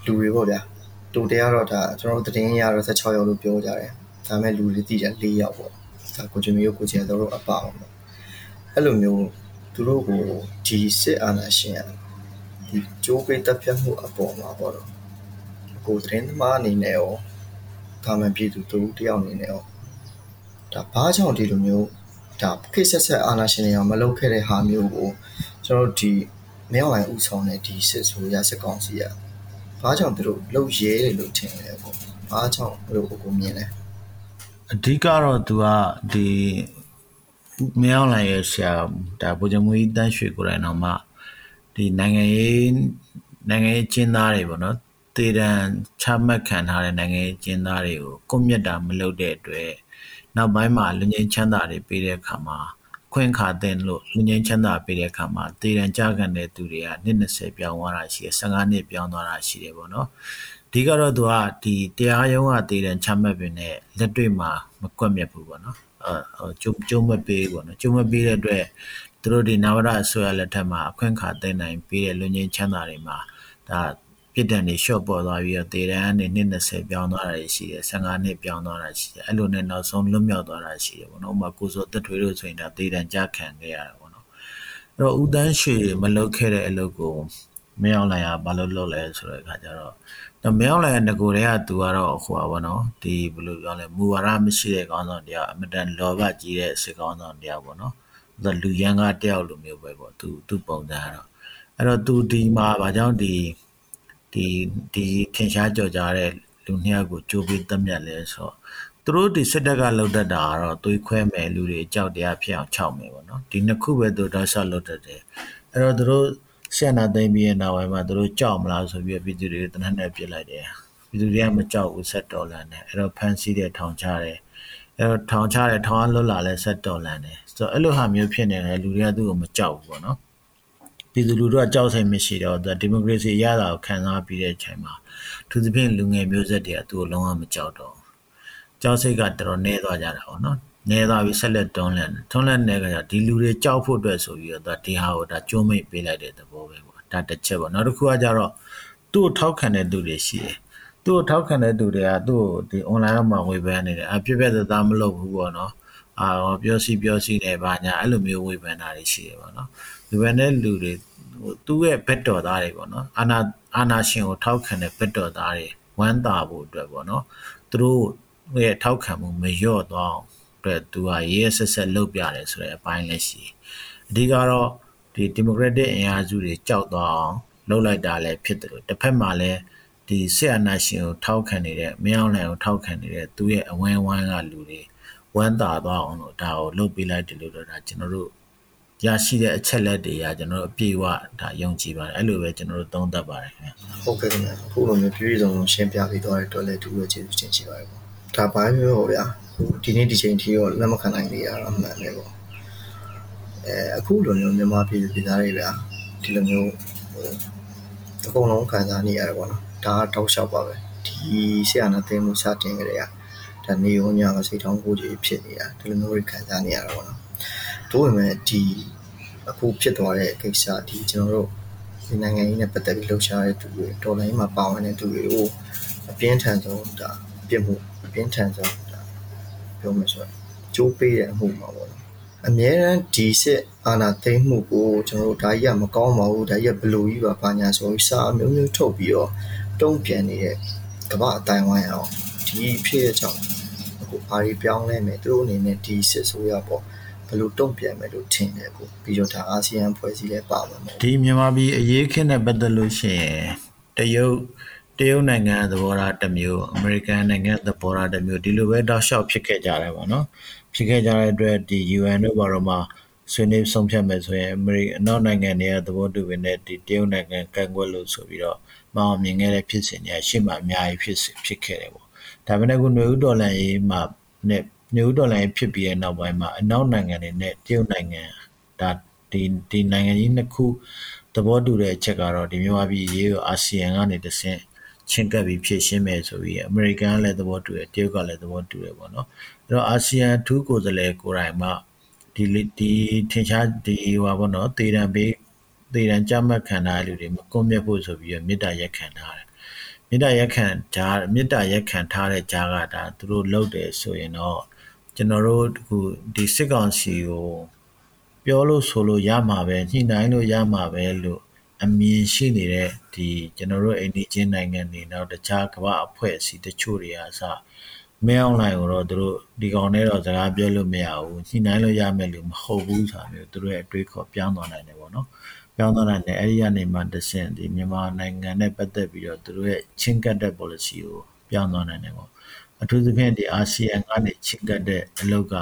လူတွေပေါ့ဗျာ တူတရားတော့ဒါကျွန်တော်တို့တည်င်းရတော့16ရောက်လို့ပြောကြတယ်ဒါပေမဲ့လူတွေတည်ကြ4ရောက်ပေါ့ဒါကိုချင်းမျိုးကိုချင်းတို့အပအောင်ပေါ့အဲ့လိုမျိုးသူတို့ကိုဒီစစ်အာဏာရှင်ဒီကြိုးပိတ်တပ်ဖြတ်မှုအပေါ်မှာပေါ့တော့ကိုသတင်းသမားအနေနဲ့ရောကာမန်ပြည်သူတို့တယောက်အနေနဲ့ရောဒါဘာကြောင့်ဒီလိုမျိုးဒါခိဆက်ဆက်အာဏာရှင်တွေအောင်မလုပ်ခဲ့တဲ့ဟာမျိုးကိုကျွန်တော်ဒီမင်းအောင်ဥဆောင်တဲ့ဒီစစ်ဆိုရစစ်ကောင်စီက ဘာကြောင့်သူတို့လှုပ်ရဲတယ်လို့ထင်လဲပေါ့ဘာကြောင့်ဘယ်လိုကိုမြင်လဲအဓိကတော့ तू ကဒီမင်းအောင်ရဲ့ဆရာဒါဗိုလ်ချုပ်မူကြီးတန်းရွှေကိုယ်တိုင်တော့မှဒီနိုင်ငံရေးနိုင်ငံရေးကျင်းသားတွေပေါ့နော်တေတံချမှတ်ခံထားတဲ့နိုင်ငံရေးကျင်းသားတွေကိုကွန်မြတ်တာမလုပ်တဲ့အတွက်နောက်ပိုင်းမှာလူငင်းချမ်းသာတွေပေးတဲ့အခါမှာ ခွင့်ခါတဲ့လို့လူငင်းချမ်းသာပေးတဲ့အခါမှာတေတံကြခံတဲ့သူတွေကနှစ်20ပြောင်းသွားတာရှိတယ်15နှစ်ပြောင်းသွားတာရှိတယ်ပေါ့နော်အဓိကတော့သူကဒီတရားရုံးကတေတံချမှတ်ပင်နဲ့လက်တွေ့မှာမကွက်မြက်ဘူးပေါ့နော်အဲကျုံကျုံမပေးပေါ့နော်ကျုံမပေးတဲ့အတွက်သူတို့ဒီနဝရအစိုးရလက်ထက်မှာအခွင့်အခါသိမ်းနိုင်ပေးတဲ့လူငင်းချမ်းသာတွေမှာဒါ ပြစ်ဒဏ်တွေရှော့ပေါ်သွားပြီးတော့တေတန်းကနေနှစ်20ပြောင်းသွားတာရှိတယ်15နှစ်ပြောင်းသွားတာရှိတယ်အဲ့လိုနဲ့နောက်ဆုံးလွတ်မြောက်သွားတာရှိတယ်ပေါ့နော်ဥပမာကိုစောတက်ထွေးလို့ဆိုရင်ဒါတေတန်းကြခံခဲ့ရတာပေါ့နော်အဲ့တော့ဦးတန်းရွှေမလုပ်ခဲ့တဲ့အလုပ်ကိုမရောက်လိုက်ရဘာလို့လုပ်လဲဆိုတဲ့အခါကျတော့တော့မရောက်လိုက်ရငကိုတွေကသူကတော့ဟိုပါဘောနော်ဒီဘယ်လိုပြောလဲမူဝါဒမရှိတဲ့ကောင်းဆောင်တရားအမတန်လောဘကြီးတဲ့စစ်ကောင်းဆောင်တရားပေါ့နော်သူလူရန်ကားတယောက်လိုမျိုးပဲပေါ့သူသူပုံစံကတော့အဲ့တော့သူဒီမှာဘာကြောင့်ဒီ ဒီဒီထင်ရှားကြော်ကြတဲ့လူနှစ်ယောက်ကိုကြိုးပြီးတက်မြတ်လဲဆိုတော့သူတို့ဒီစစ်တပ်ကလှုပ်တတ်တာကတော့သွေးခွဲမယ်လူတွေကြောက်တရားဖြစ်အောင်ခြောက်မယ်ပေါ့နော်ဒီနှစ်ခုပဲသူတော့ဆက်လှုပ်တတ်တယ်အဲ့တော့သူတို့ဆက်နာသိမ့်ပြီးနောက်ပိုင်းမှာသူတို့ကြောက်မလားဆိုပြီးပြည်သူတွေတနက်နဲ့ပြစ်လိုက်တယ်ပြည်သူတွေကမကြောက်ဘူးဆက်တော်လန်တယ်အဲ့တော့ဖန်စီတဲ့ထောင်ချတယ်အဲ့တော့ထောင်ချတယ်ထောင်ကလွတ်လာလဲဆက်တော်လန်တယ်ဆိုတော့အဲ့လိုဟာမျိုးဖြစ်နေတယ်လူတွေကသူ့ကိုမကြောက်ဘူးပေါ့နော် ပြည်သူလူထုကကြောက်စိတ်မရှိတော့ဒီမိုကရေစီရတာကိုခံစားပြီးတဲ့အချိန်မှာသူသဖြင့်လူငယ်မျိုးဆက်တွေကသူ့ကိုလုံးဝမကြောက်တော့ကြောက်စိတ်ကတော်တော်နည်းသွားကြတာပေါ့နော်နည်းသွားပြီးဆက်လက်တွန်းလှန်တွန်းလှန်တဲ့ကဒီလူတွေကြောက်ဖို့အတွက်ဆိုပြီးတော့ဒီဟာကိုဒါကျုံးမိတ်ပေးလိုက်တဲ့သဘောပဲပေါ့ဒါတစ်ချက်ပေါ့နောက်တစ်ခုကကြတော့သူ့ကိုထောက်ခံတဲ့သူတွေရှိတယ်သူ့ကိုထောက်ခံတဲ့သူတွေကသူ့ကိုဒီ online မှာဝေဖန်နေတယ်အပြည့်ပြည့်သားမလုပ်ဘူးပေါ့နော်အာပြောစီပြောစီနေပါညာအဲ့လိုမျိုးဝေဖန်တာတွေရှိတယ်ပေါ့နော် ဝေဖန်တဲ့လူတွေဟိုသူ့ရဲ့ဘက်တော်သားတွေပေါ့နော်အာနာအာနာရှင်ကိုထောက်ခံတဲ့ဘက်တော်သားတွေဝမ်းသာဖို့အတွက်ပေါ့နော်သူတို့ရဲ့ထောက်ခံမှုမလျော့သွားအောင်အတွက်သူကရေးရဆက်ဆက်လုပ်ပြတယ်ဆိုတဲ့အပိုင်းလည်းရှိအဓိကတော့ဒီဒီမိုကရက်တစ်အင်အားစုတွေကြောက်သွားအောင်လုပ်လိုက်တာလည်းဖြစ်တယ်လို့တစ်ဖက်မှာလည်းဒီဆက်အနာရှင်ကိုထောက်ခံနေတဲ့မင်းအောင်လှိုင်ကိုထောက်ခံနေတဲ့သူ့ရဲ့အဝန်းဝိုင်းကလူတွေဝမ်းသာသွားအောင်လို့ဒါကိုလုပ်ပေးလိုက်တယ်လို့တော့ဒါကျွန်တော်တို့ ရရှိတဲ့အချက်လက်တွေကကျွန်တော်တို့အပြည့်အဝဒါယုံကြည်ပါတယ်အဲ့လိုပဲကျွန်တော်တို့သုံးသပ်ပါတယ်ခင်ဗျဟုတ်ကဲ့ခင်ဗျအခုလိုမျိုးပြည့်စုံရှင်းပြပေးသွားတဲ့တော်လည်းတူရကျေးဇူးတင်ရှိပါတယ်ပေါ့ဒါဘာမျိုးပေါ့ဗျာဒီနေ့ဒီချိန်ထိတော့လက်မခံနိုင်သေးရတာမှန်တယ်ပေါ့အဲအခုလိုမျိုးမြန်မာပြည်ပြည်သားတွေဗျာဒီလိုမျိုးအကုန်လုံးခံစားနေရတယ်ပေါ့နော်ဒါကတောက်လျှောက်ပါပဲဒီဆရာနာသိမှုစတင်ကြတဲ့ကဒါနေုံညာစိတ်ထောင်းကိုကြီးဖြစ်နေတာဒီလိုမျိုးတွေခံစားနေရတာပေါ့နော် တို့ပေမဲ့ဒီအခုဖြစ်သွားတဲ့ကိစ္စဒီကျွန်တော်တို့ဒီနိုင်ငံရေးနဲ့ပတ်သက်ပြီးလှုပ်ရှားတဲ့သူတွေတော်လိုင်းမှာပါဝင်တဲ့သူတွေကိုအပြင်းထန်ဆုံးဒါပြစ်မှုအပြင်းထန်ဆုံးဒါပြောမှဆိုကြိုးပေးတဲ့အမှုမှာပေါ့နော်အများရန်ဒီစစ်အာဏာသိမ်းမှုကိုကျွန်တော်တို့ဒါကြီးကမကောင်းပါဘူးဒါကြီးကဘလူကြီးပါဘာညာဆိုပြီးစာအမျိုးမျိုးထုတ်ပြီးတော့တုံ့ပြန်နေတဲ့ကမ္ဘာအတိုင်းဝိုင်းအောင်ဒီဖြစ်ရကြောင်းအခုဘာတွေပြောင်းလဲမယ်သူတို့အနေနဲ့ဒီစစ်ဆိုရပေါ့ ဘယ်လိုတုံ့ပြန်မယ်လို့ထင်တယ်ကိုပြီးတော့ဒါအာဆီယံဖွဲ့စည်းလဲပါမှာမဟုတ်ဒီမြန်မာပြည်အရေးခင်းနဲ့ပတ်သက်လို့ရှိရင်တရုတ်တရုတ်နိုင်ငံသဘောထားတစ်မျိုးအမေရိကန်နိုင်ငံသဘောထားတစ်မျိုးဒီလိုပဲတောက်လျှောက်ဖြစ်ခဲ့ကြတယ်ပေါ့နော်ဖြစ်ခဲ့ကြတဲ့အတွက်ဒီ UN တို့ဘာလို့မှဆွေးနွေးဆုံးဖြတ်မယ်ဆိုရင်အမေရိကန်နောက်နိုင်ငံတွေကသဘောတူနေဒီတရုတ်နိုင်ငံကန့်ကွက်လို့ဆိုပြီးတော့မအောင်မြင်ခဲ့တဲ့ဖြစ်စဉ်တွေရှေ့မှာအများကြီးဖြစ်ဖြစ်ခဲ့တယ်ပေါ့ဒါပေမဲ့ခုနွေဦးဒေါ်လာရေးမှာနဲ့ နျူဒေါ်လာဖြစ်ပြီးတဲ့နောက်ပိုင်းမှာအနောက်နိုင်ငံတွေနဲ့တရုတ်နိုင်ငံဒါဒီဒီနိုင်ငံကြီးနှစ်ခုသဘောတူတဲ့အချက်ကတော့ဒီမြန်မာပြည်ရေးကိုအာဆီယံကနေတဆင့်ချင်းကပ်ပြီးဖြည့်ရှင်းမယ်ဆိုပြီးအမေရိကန်ကလည်းသဘောတူတယ်တရုတ်ကလည်းသဘောတူတယ်ပေါ့နော်အဲ့တော့အာဆီယံထူးကိုယ်စားလှယ်ကိုယ်တိုင်မှဒီဒီထင်ရှားဒီဟိုပါဘောနော်တေတံပေးတေတံကြမှတ်ခံထားတဲ့လူတွေမကွန်မြတ်ဖို့ဆိုပြီးမေတ္တာရက်ခံထားတယ်မေတ္တာရက်ခံဂျာမေတ္တာရက်ခံထားတဲ့ဂျာကဒါသူတို့လုပ်တယ်ဆိုရင်တော့ ကျွန်တော်တို့အခုဒီစစ်ကောင်စီကိုပြောလို့ဆိုလို့ရမှာပဲညှိနှိုင်းလို့ရမှာပဲလို့အမြင်ရှိနေတဲ့ဒီကျွန်တော်တို့အိန္ဒိချင်းနိုင်ငံတွေနောက်တခြားကမ္ဘာအဖွဲ့အစည်းတချို့တွေအစမဲအွန်လိုင်းကိုတော့သူတို့ဒီကောင်နဲ့တော့စကားပြောလို့မရဘူးညှိနှိုင်းလို့ရမယ်လို့မဟုတ်ဘူးဆိုတာမျိုးသူတို့ရဲ့အတွေးခေါ်ပြောင်းသွားနိုင်တယ်ပေါ့နော်ပြောင်းသွားနိုင်တယ်အဲ့ဒီကနေမှတဆင့်ဒီမြန်မာနိုင်ငံနဲ့ပတ်သက်ပြီးတော့သူတို့ရဲ့ချင်းကတ်တဲ့ policy ကိုပြောင်းသွားနိုင်တယ်ပေါ့ အထူးသဖြင့်ဒီအာဆီယံကနေချင်းကတ်တဲ့အလုပ်က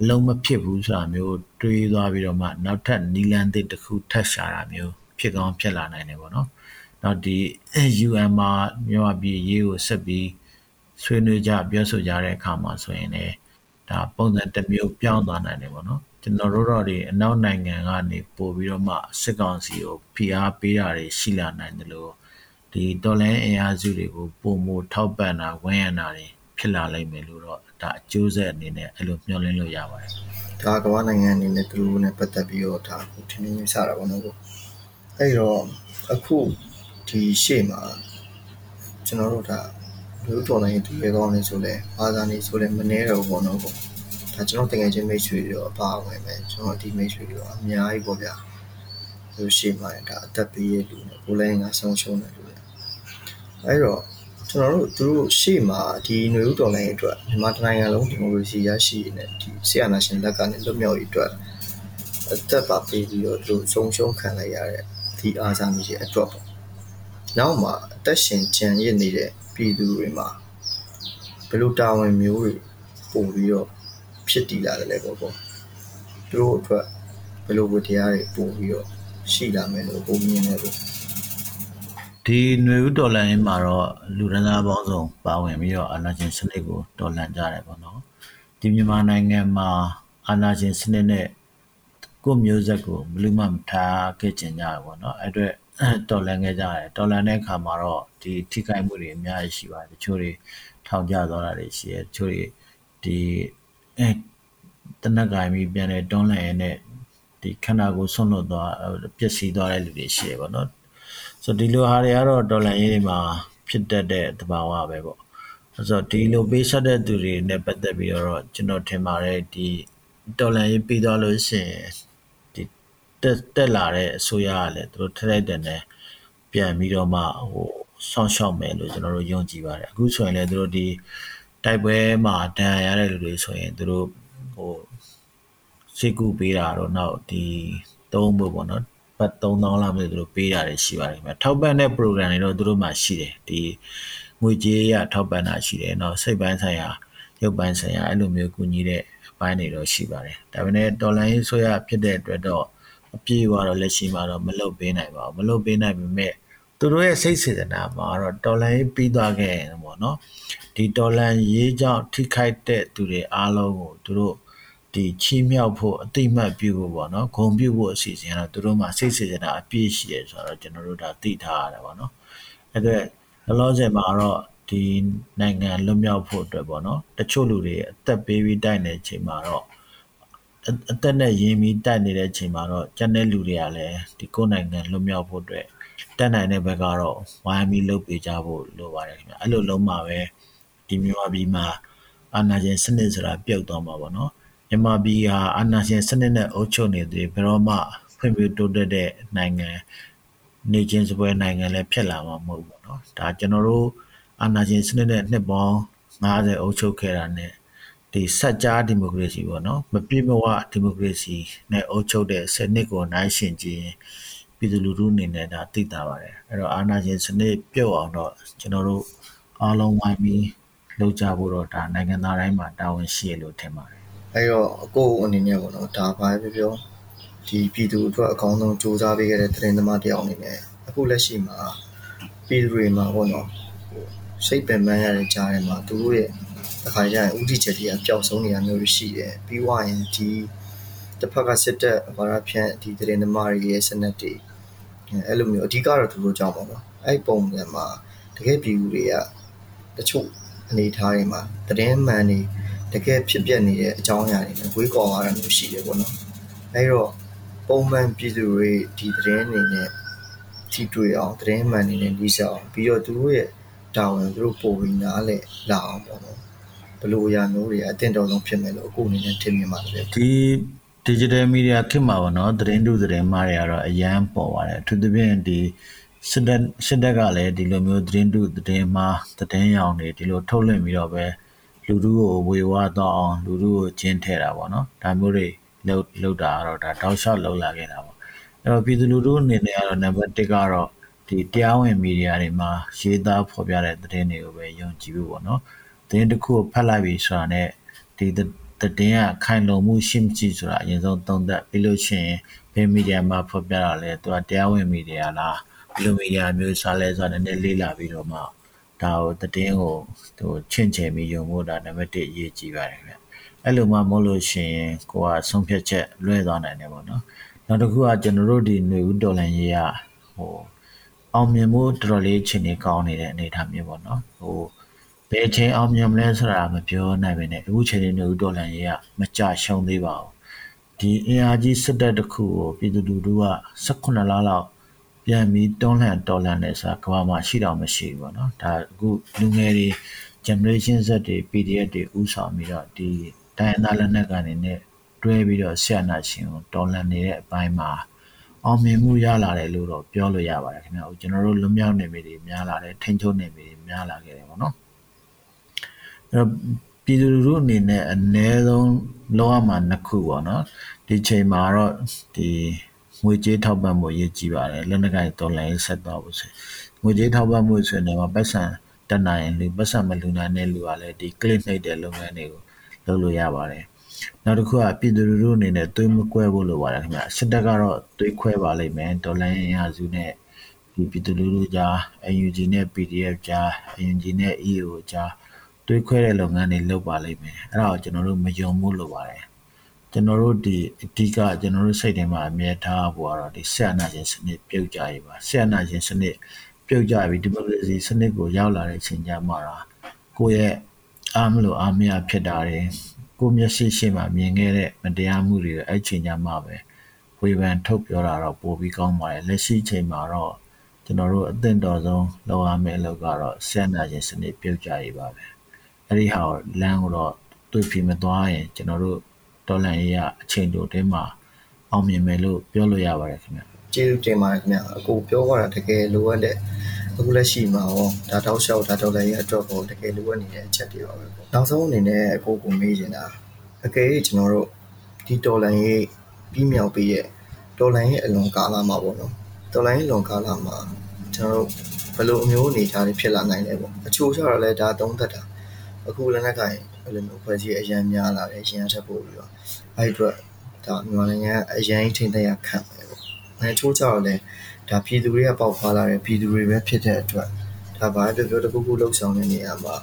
အလုံးမဖြစ်ဘူးဆိုတာမျိုးတွေးသွားပြီးတော့မှနောက်ထပ်နီလန်သစ်တစ်ခုထပ်ရှာတာမျိုးဖြစ်ကောင်းဖြစ်လာနိုင်တယ်ပေါ့နော်။နောက်ဒီ UN မှာမြန်မာပြည်ရေးကိုဆက်ပြီးဆွေးနွေးကြပြောဆိုကြတဲ့အခါမှာဆိုရင်လည်းဒါပုံစံတစ်မျိုးပြောင်းသွားနိုင်တယ်ပေါ့နော်။ကျွန်တော်တို့တော့ဒီအနောက်နိုင်ငံကနေပို့ပြီးတော့မှစစ်ကောင်စီကိုဖိအားပေးတာတွေရှိလာနိုင်တယ်လို့ဒီတော်လိုင်းအင်အားစုတွေကိုပုံမထောက်ပံ့တာဝန်းရံတာတွေ ဖြစ်လာလိမ့်မယ်လို့တော့ဒါအကျိုးဆက်အနေနဲ့အဲ့လိုမျှော်လင့်လို့ရပါတယ်။ဒါကမ္ဘာနိုင်ငံအနေနဲ့သူတို့နဲ့ပတ်သက်ပြီးတော့ဒါကိုထင်မြင်စတာပေါ့နော်။အဲ့တော့အခုဒီရှေ့မှာကျွန်တော်တို့ဒါလူတော်နိုင်ဒီရေကောင်းနေဆိုလဲဘာသာနေဆိုလဲမနေတော့ဘူးပေါ့နော်ပေါ့။ဒါကျွန်တော်တကယ်ချင်းမိတ်ဆွေတွေတော့အပါဝင်ပဲကျွန်တော်ဒီမိတ်ဆွေတွေတော့အများကြီးပေါ့ဗျာ။သူရှေ့မှာဒါအသက်ပေးရလူနဲ့ကိုလည်းငါဆုံးရှုံးတယ်လူတွေ။အဲ့တော့ ကျွန်တော်တို့သူတို့ရှေ့မှာဒီຫນွေဥတော်လိုင်းအတွက်မြန်မာနိုင်ငံလုံးဒီမိုကရေစီရရှိနေဒီဆီယနာရှင်လက်ကနေလွတ်မြောက်ရေးအတွက်အသက်ပါပေးပြီးတော့သူဆုံးရှုံးခံလိုက်ရတဲ့ဒီအားစားမိရဲ့အတွက်ပေါ့နောက်မှာအသက်ရှင်ကြံရစ်နေတဲ့ပြည်သူတွေမှာဘယ်လိုတာဝန်မျိုးတွေပို့ပြီးတော့ဖြစ်တည်လာတယ်လဲပေါ့ပေါ့သူတို့အတွက်ဘယ်လိုဝတ္တရားတွေပို့ပြီးတော့ရှိလာမယ်လို့ပုံမြင်နေလို့ ဒီຫນွေဦးတော်လှန်ရေးမှာတော့လူရန်သားပေါင်းစုံပါဝင်ပြီးတော့အာဏာရှင်စနစ်ကိုတော်လှန်ကြတယ်ပေါ့နော်ဒီမြန်မာနိုင်ငံမှာအာဏာရှင်စနစ်နဲ့ကိုမျိုးဆက်ကိုဘယ်လိုမှမထားခဲ့ကြကြဘူးပေါ့နော်အဲ့အတွက်တော်လှန်ခဲ့ကြတယ်တော်လှန်တဲ့အခါမှာတော့ဒီထိခိုက်မှုတွေအများကြီးရှိပါတယ်တချို့တွေထောင်ကျသွားတာတွေရှိတယ်တချို့တွေဒီအဲတနက်ကင်ပြီးပြန်လဲတွန်းလှန်ရတဲ့ဒီခန္ဓာကိုယ်ဆွန့်လွတ်သွားပျက်စီးသွားတဲ့လူတွေရှိတယ်ပေါ့နော် ဆိုဒီလိုဟာတွေကတော့ဒေါ်လာရေးတွေမှာဖြစ်တတ်တဲ့သဘာဝပဲပေါ့ဆိုတော့ဒီလိုပေးဆက်တဲ့သူတွေနဲ့ပတ်သက်ပြီးတော့ကျွန်တော်ထင်ပါတယ်ဒီဒေါ်လာရေးပြီးသွားလို့ရှိရင်ဒီတက်တက်လာတဲ့အစိုးရကလည်းသူတို့ထထိုက်တဲ့နဲ့ပြန်ပြီးတော့မှဟိုဆောင်းရှောက်မယ်လို့ကျွန်တော်တို့ယုံကြည်ပါတယ်အခုဆိုရင်လည်းသူတို့ဒီတိုက်ပွဲမှာတန်ရတဲ့လူတွေဆိုရင်သူတို့ဟိုစိတ်ကူးပေးတာတော့နောက်ဒီသုံးဖို့ပေါ့နော် ဘတ်3000လောက်မျိုးသူတို့ပေးတာတွေရှိပါတယ်ခင်ဗျထောက်ပံ့တဲ့ program တွေတော့သူတို့မှရှိတယ်ဒီငွေကြေးရထောက်ပံ့တာရှိတယ်เนาะစိတ်ပိုင်းဆိုင်ရာရုပ်ပိုင်းဆိုင်ရာအဲ့လိုမျိုးကူညီတဲ့အပိုင်းတွေတော့ရှိပါတယ်ဒါပေမဲ့တော်လိုင်းဆိုရဖြစ်တဲ့အတွက်တော့အပြည့်အဝတော့လက်ရှိမှာတော့မလုပ်ပေးနိုင်ပါဘူးမလုပ်ပေးနိုင်ပေမဲ့သူတို့ရဲ့စိတ်စေတနာမှာတော့တော်လန်ရေးပြီးသွားခဲ့ရင်ပေါ့နော်ဒီတော်လန်ရေးကြောင့်ထိခိုက်တဲ့သူတွေအားလုံးကိုသူတို့ ဒီချီးမြှောက်ဖို့အတိမတ်ပြုဖို့ပေါ့နော်ဂုံပြုဖို့အစီအစဉ်ကတော့သူတို့မှစိတ်စေချင်တာအပြည့်ရှိတယ်ဆိုတော့ကျွန်တော်တို့ဒါသိထားရတာပေါ့နော်အဲ့ဒါလောလောဆယ်မှာတော့ဒီနိုင်ငံလွတ်မြောက်ဖို့အတွက်ပေါ့နော်တချို့လူတွေအသက်ပေးပြီးတိုက်နေတဲ့အချိန်မှာတော့အသက်နဲ့ရင်းပြီးတိုက်နေတဲ့အချိန်မှာတော့ကျန်တဲ့လူတွေကလည်းဒီကိုယ်နိုင်ငံလွတ်မြောက်ဖို့အတွက်တက်နိုင်တဲ့ဘက်ကတော့ဝိုင်းပြီးလုပ်ပေးကြဖို့လိုပါတယ်ခင်ဗျအဲ့လိုလုံးမှာပဲဒီမြန်မာပြည်မှာအာဏာရှင်စနစ်ဆိုတာပြုတ်သွားမှာပေါ့နော် မြန်မာပြည်ဟာ အာဏာရှင်စနစ်နဲ့ အုပ်ချုပ်နေသရွေ့ ဘယ်တော့မှ ဖွံ့ဖြိုးတိုးတက်တဲ့နိုင်ငံ၊နေ့ချင်းစားပွဲနိုင်ငံလည်း ဖြစ်လာမှာ မဟုတ်ဘူးပေါ့နော်။ဒါ ကျနော်တို့ အာဏာရှင်စနစ်နဲ့ နှစ်ပေါင်း ၅၀ အုပ်ချုပ်ခဲ့တာနဲ့ ဒီစပ်ကြား ဒီမိုကရေစီပေါ့နော်၊မပြည့်မဝ ဒီမိုကရေစီနဲ့ အုပ်ချုပ်တဲ့ စနစ်ကို နှိုင်းယှဉ်ကြည့်ရင် ပြည်သူလူထုအနေနဲ့ ဒါ သိသာပါတယ်။အဲတော့ အာဏာရှင်စနစ် ပြုတ်အောင်တော့ ကျနော်တို့ အားလုံးဝိုင်းပြီး လုပ်ကြဖို့တော့ ဒါ နိုင်ငံသားတိုင်းမှာ တာဝန်ရှိတယ်လို့ ထင်ပါတယ် အဲ့တော့အကိုအနေနဲ့ပေါ့နော်ဒါဘာပဲပြောဒီပြည်သူအတွက်အကောင်းဆုံးစူးစမ်းပေးခဲ့တဲ့သတင်းသမားတယောက်အနေနဲ့အခုလက်ရှိမှာပြည်သူတွေမှာပေါ့နော်ဟိုစိတ်ပင်ပန်းရတဲ့ကြားထဲမှာသူတို့ရဲ့အခါကျရင်ဥတီချက်တွေကပျောက်ဆုံးနေတာမျိုးရှိတယ်ပြီးွားရင်ဒီတစ်ဖက်ကစစ်တပ်ဘာသာဖြန့်ဒီသတင်းသမားတွေရဲ့စနစ်တွေအဲ့လိုမျိုးအဓိကတော့သူတို့ကြောင့်ပေါ့နော်အဲ့ပုံစံမှာတကယ်ပြည်သူတွေကတချို့အနေထားတွေမှာသတင်းမှန်နေ တကယ်ဖြစ်ပျက်နေတဲ့အကြောင်းအရာတွေနဲ့ဝေးကွာသွားတာမျိုးရှိတယ်ပေါ့နော်အဲတော့ပုံမှန်ပြည်သူတွေဒီသတင်းတွေနဲ့ထိတွေ့အောင်သတင်းမှန်နေနဲ့လိစားအောင်ပြီးတော့သူတို့ရဲ့တာဝန်သူတို့ပို့ပြီးနားလဲလာအောင်ပေါ့နော်ဘလို့အရာမျိုးတွေအတင်တော်ဆုံးဖြစ်မယ်လို့အခုအနေနဲ့ထင်မြင်ပါတယ်ဒီ digital media ခေတ်မှာပေါ့နော်သတင်းတူသတင်းမှားတွေကတော့အရန်ပေါ်ပါတယ်အထူးသဖြင့်ဒီစစ်တပ်စစ်တပ်ကလည်းဒီလိုမျိုးသတင်းတူသတင်းမှားသတင်းရောင်တွေဒီလိုထုတ်လွှင့်ပြီးတော့ပဲ လူထုကိုဝေဝါးတော့အောင်လူထုကိုကျင်းထဲတာပေါ့နော်ဒါမျိုးတွေလှုပ်လှုပ်တာကတော့ဒါတောက်လျှောက်လှုပ်လာခဲ့တာပေါ့အဲ့တော့ပြည်သူလူထုအနေနဲ့ကတော့နံပါတ်1ကတော့ဒီတရားဝင်မီဒီယာတွေမှာရေးသားဖော်ပြတဲ့သတင်းတွေကိုပဲယုံကြည်ဖို့ပေါ့နော်သတင်းတစ်ခုကိုဖတ်လိုက်ပြီဆိုတာနဲ့ဒီသတင်းကခိုင်လုံမှုရှိမရှိဆိုတာအရင်ဆုံးသုံးသပ်ပြီးလို့ရှိရင်ဘယ်မီဒီယာမှာဖော်ပြတာလဲသူကတရားဝင်မီဒီယာလားဘယ်လိုမီဒီယာမျိုးစားလဲဆိုတာနည်းနည်းလေ့လာပြီးတော့မှ ဒါကိုသတင်းကိုဟိုချင့်ချင်ပြီးယုံဖို့ဒါနံပါတ်1အရေးကြီးပါတယ်ခင်ဗျအဲ့လိုမှမဟုတ်လို့ရှိရင်ကိုကဆုံးဖြတ်ချက်လွဲသွားနိုင်တယ်ပေါ့နော်နောက်တစ်ခုကကျွန်တော်တို့ဒီຫນွေဦးတော်လန်ရေးရဟိုအောင်မြင်မှုတော်တော်လေးချိန်နေကောင်းနေတဲ့အနေအထားမျိုးပေါ့နော်ဟိုဘယ်ချိန်အောင်မြင်မလဲဆိုတာမပြောနိုင်ပါနဲ့အခုချိန်နေຫນွေဦးတော်လန်ရေးရမကြရှုံးသေးပါဘူးဒီအင်အားကြီးစစ်တပ်တစ်ခုကိုပြည်သူလူထုက18လလောက် ပြန်ပြီးတွန်းလှန်တော်လှန်နေဆိုတာကမ္ဘာမှာရှိတော့မရှိဘူးပေါ့နော်ဒါအခုလူငယ်တွေ generation Z တွေ PDF တွေဥဆောင်ပြီးတော့ဒီတိုင်းသားလက်နက်ကနေနဲ့တွဲပြီးတော့ဆရာနာရှင်ကိုတော်လှန်နေတဲ့အပိုင်းမှာအောင်မြင်မှုရလာတယ်လို့တော့ပြောလို့ရပါတယ်ခင်ဗျာကျွန်တော်တို့လွမြောက်နေမိတွေများလာတယ်ထိန်ချုံနေမိတွေများလာခဲ့တယ်ပေါ့နော်အဲ့တော့ပြည်သူလူထုအနေနဲ့အ ਨੇ ဆုံးလောရမှာနှစ်ခုပေါ့နော်ဒီချိန်မှာတော့ဒီ ငွေကြေးထောက်ပံ့မှုအရေးကြီးပါတယ်လက်နက်ကိုင်တော်လိုင်းဆက်သွားဖို့ဆိုငွေကြေးထောက်ပံ့မှုဆိုရင်တော့ပတ်စံတက်နိုင်လူပတ်စံမလူနိုင်တဲ့လူကလည်းဒီ click နှိပ်တဲ့လုပ်ငန်းတွေကိုလုပ်လို့ရပါတယ်နောက်တစ်ခုကပြည်သူလူထုအနေနဲ့သွေးမကွဲဖို့လိုပါတယ်ခင်ဗျစစ်တပ်ကတော့သွေးခွဲပါလိမ့်မယ်ဒေါ်လာရင်းရစုနဲ့ဒီပြည်သူလူထုကြား UNG နဲ့ PDF ကြား UNG နဲ့ EO ကြားသွေးခွဲတဲ့လုပ်ငန်းတွေလုပ်ပါလိမ့်မယ်အဲ့ဒါကိုကျွန်တော်တို့မယုံဘူးလိုပါတယ် ကျွန်တော်တို့ဒီအဓိကကျွန်တော်တို့စိတ်ထဲမှာအမြဲထားဖို့ကတော့ဒီဆက်အနာရှင်စနစ်ပြုတ်ကြရေးပါဆက်အနာရှင်စနစ်ပြုတ်ကြပြီးဒီမိုကရေစီစနစ်ကိုရောက်လာတဲ့အချိန်ကျမှတော့ကိုယ့်ရဲ့အားမလို့အားမရဖြစ်တာတွေကိုမျက်စိရှိမှမြင်ခဲ့တဲ့မတရားမှုတွေအဲ့ချိန်ကျမှပဲဝေဖန်ထုတ်ပြောတာတော့ပိုပြီးကောင်းပါတယ်လက်ရှိချိန်မှာတော့ကျွန်တော်တို့အသင့်တော်ဆုံးလုပ်ရမယ့်အလုပ်ကတော့ဆက်နာခြင်းစနစ်ပြုတ်ကြရေးပါပဲအဲ့ဒီဟာလမ်းကိုတော့တွေ့ဖြစ်မသွားရင်ကျွန်တော်တို့ ဒေါ်လာရေးအချိန်တိုတင်းမှာအောင်မြင်မယ်လို့ပြောလို့ရပါတယ်ခင်ဗျကျေးဇူးတင်ပါတယ်ခင်ဗျအကိုပြောသွားတာတကယ်လိုအပ်တဲ့အခုလက်ရှိမှာရောဒါတောက်လျှောက်ဒါဒေါ်လာရေးအတွက်ကိုတကယ်လိုအပ်နေတဲ့အချက်တွေပါပဲပေါ့နောက်ဆုံးအနေနဲ့အကိုကိုမေးချင်တာအကယ်၍ကျွန်တော်တို့ဒီဒေါ်လာရေးပြီးမြောက်ပြီးရဲ့ဒေါ်လာရေးအလွန်ကာလမှာပေါ့နော်ဒေါ်လာရေးလွန်ကာလမှာကျွန်တော်တို့ဘယ်လိုအမျိုးအနေထားတွေဖြစ်လာနိုင်လဲပေါ့အချို့ကျတော့လည်းဒါသုံးသက်တာအခုလည်းနဲ့ကင် အဲ့လိုမျိုးဖွဲ့စည်းအရန်များလာတယ်ရှင်ရထပ်ပို့ပြီးတော့အဲ့အတွက်ဒါမြန်မာနိုင်ငံအရန်ထိန်းသိမ်းရခံပဲပေါ့အဲချိုးကြတော့လည်းဒါပြည်သူတွေကပေါက်ဖွာလာတယ်ပြည်သူတွေပဲဖြစ်တဲ့အတွက်ဒါဘာပြောပြောတခုခုလှုပ်ဆောင်တဲ့နေရာမှာ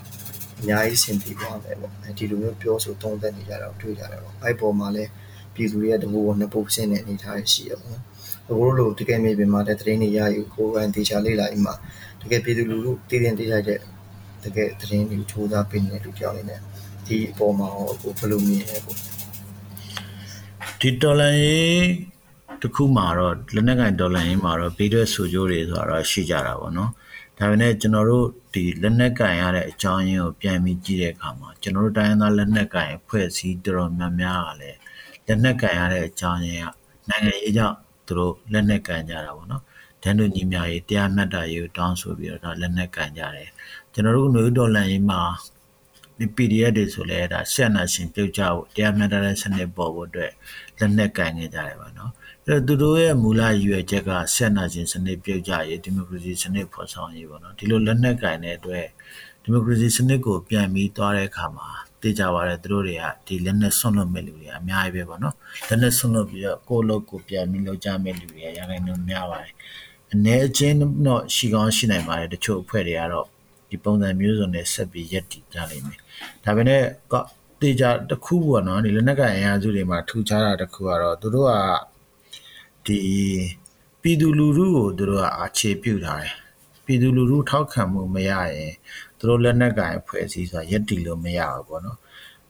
အများကြီးဆင်ပြေသွားတယ်ပေါ့အဲဒီလိုမျိုးပြောဆိုတုံးသက်နေကြတော့တွေ့ကြတယ်ပေါ့အဲ့ပေါ်မှာလည်းပြည်သူတွေကတကူကနှစ်ပုတ်ဆင်းတဲ့အနေထားရှိရပေါ့အခုလိုတကယ်မြေပြင်မှာတဲ့သတင်းတွေရယူကိုယ်ပိုင်တေချာလေးလာအိမ်မှာတကယ်ပြည်သူလူထုတည်တင်တည်ရတဲ့တကယ်သတင်းတွေထိုးသားပေးနေတဲ့လူတယောက်အနေနဲ့ ဒီအပေါ်မှာဟောကိုဘယ်လိုမြင်လဲကိုဒီတော်လန်ရေးတခုမှာတော့လက်နက်ကင်ဒေါ်လာရင်းမှာတော့ဘေးရွက်ဆူကြိုးတွေဆိုတာတော့ရှိကြတာပေါ့နော်ဒါပေမဲ့ကျွန်တော်တို့ဒီလက်နက်ကင်ရတဲ့အကြောင်းရင်းကိုပြန်ပြီးကြည့်တဲ့အခါမှာကျွန်တော်တို့တိုင်းရင်းသားလက်နက်ကင်အဖွဲ့အစည်းတော်တော်များများကလည်းလက်နက်ကင်ရတဲ့အကြောင်းရင်းကနိုင်ငံရေးကြောင့်သူတို့လက်နက်ကင်ကြတာပေါ့နော်ဒန်တို့ညီမရေးတရားမျှတရေးကိုတောင်းဆိုပြီးတော့လက်နက်ကင်ကြတယ်ကျွန်တော်တို့ຫນွေဒေါ်လာရင်းမှာ ဒီ PDF တွေဆိုလဲဒါဆက်နာရှင်ပြုတ်ကြဖို့တရားမျှတတဲ့စနစ်ပေါ်ဖို့အတွက်လက်နက်ကင်နေကြတယ်ပါနော်အဲ့တော့သူတို့ရဲ့မူလရည်ရွယ်ချက်ကဆက်နာခြင်းစနစ်ပြုတ်ကြရေးဒီမိုကရေစီစနစ်ဖော်ဆောင်ရေးပေါ့နော်ဒီလိုလက်နက်ကင်တဲ့အတွက်ဒီမိုကရေစီစနစ်ကိုပြန်ပြီးသွားတဲ့အခါမှာသိကြပါတယ်သူတို့တွေကဒီလက်နက်ဆွန့်လွတ်မဲ့လူတွေအများကြီးပဲပေါ့နော်လက်နက်ဆွန့်လွတ်ပြီးတော့ကိုယ့်လုပ်ကိုပြန်ပြီးလုပ်ကြမဲ့လူတွေရခိုင်နှုန်းများပါတယ်အနေအချင်းတော့ရှိကောင်းရှိနိုင်ပါတယ်တချို့အဖွဲ့တွေကတော့ဒီပုံစံမျိုးစုံနဲ့ဆက်ပြီးရက်တည်ကြလိမ့်မယ် ဒါပေမဲ့တေချာတစ်ခုပေါ့နော်ဒီလက်နက်ကအင်အားစုတွေမှာထူခြားတာတစ်ခုကတော့သူတို့ကဒီပြည်သူလူထုကိုသူတို့ကအခြေပြုထားတယ်ပြည်သူလူထုထောက်ခံမှုမရရင်သူတို့လက်နက်ကင်ဖွဲ့စည်းဆိုတာရက်တည်လို့မရဘူးပေါ့နော်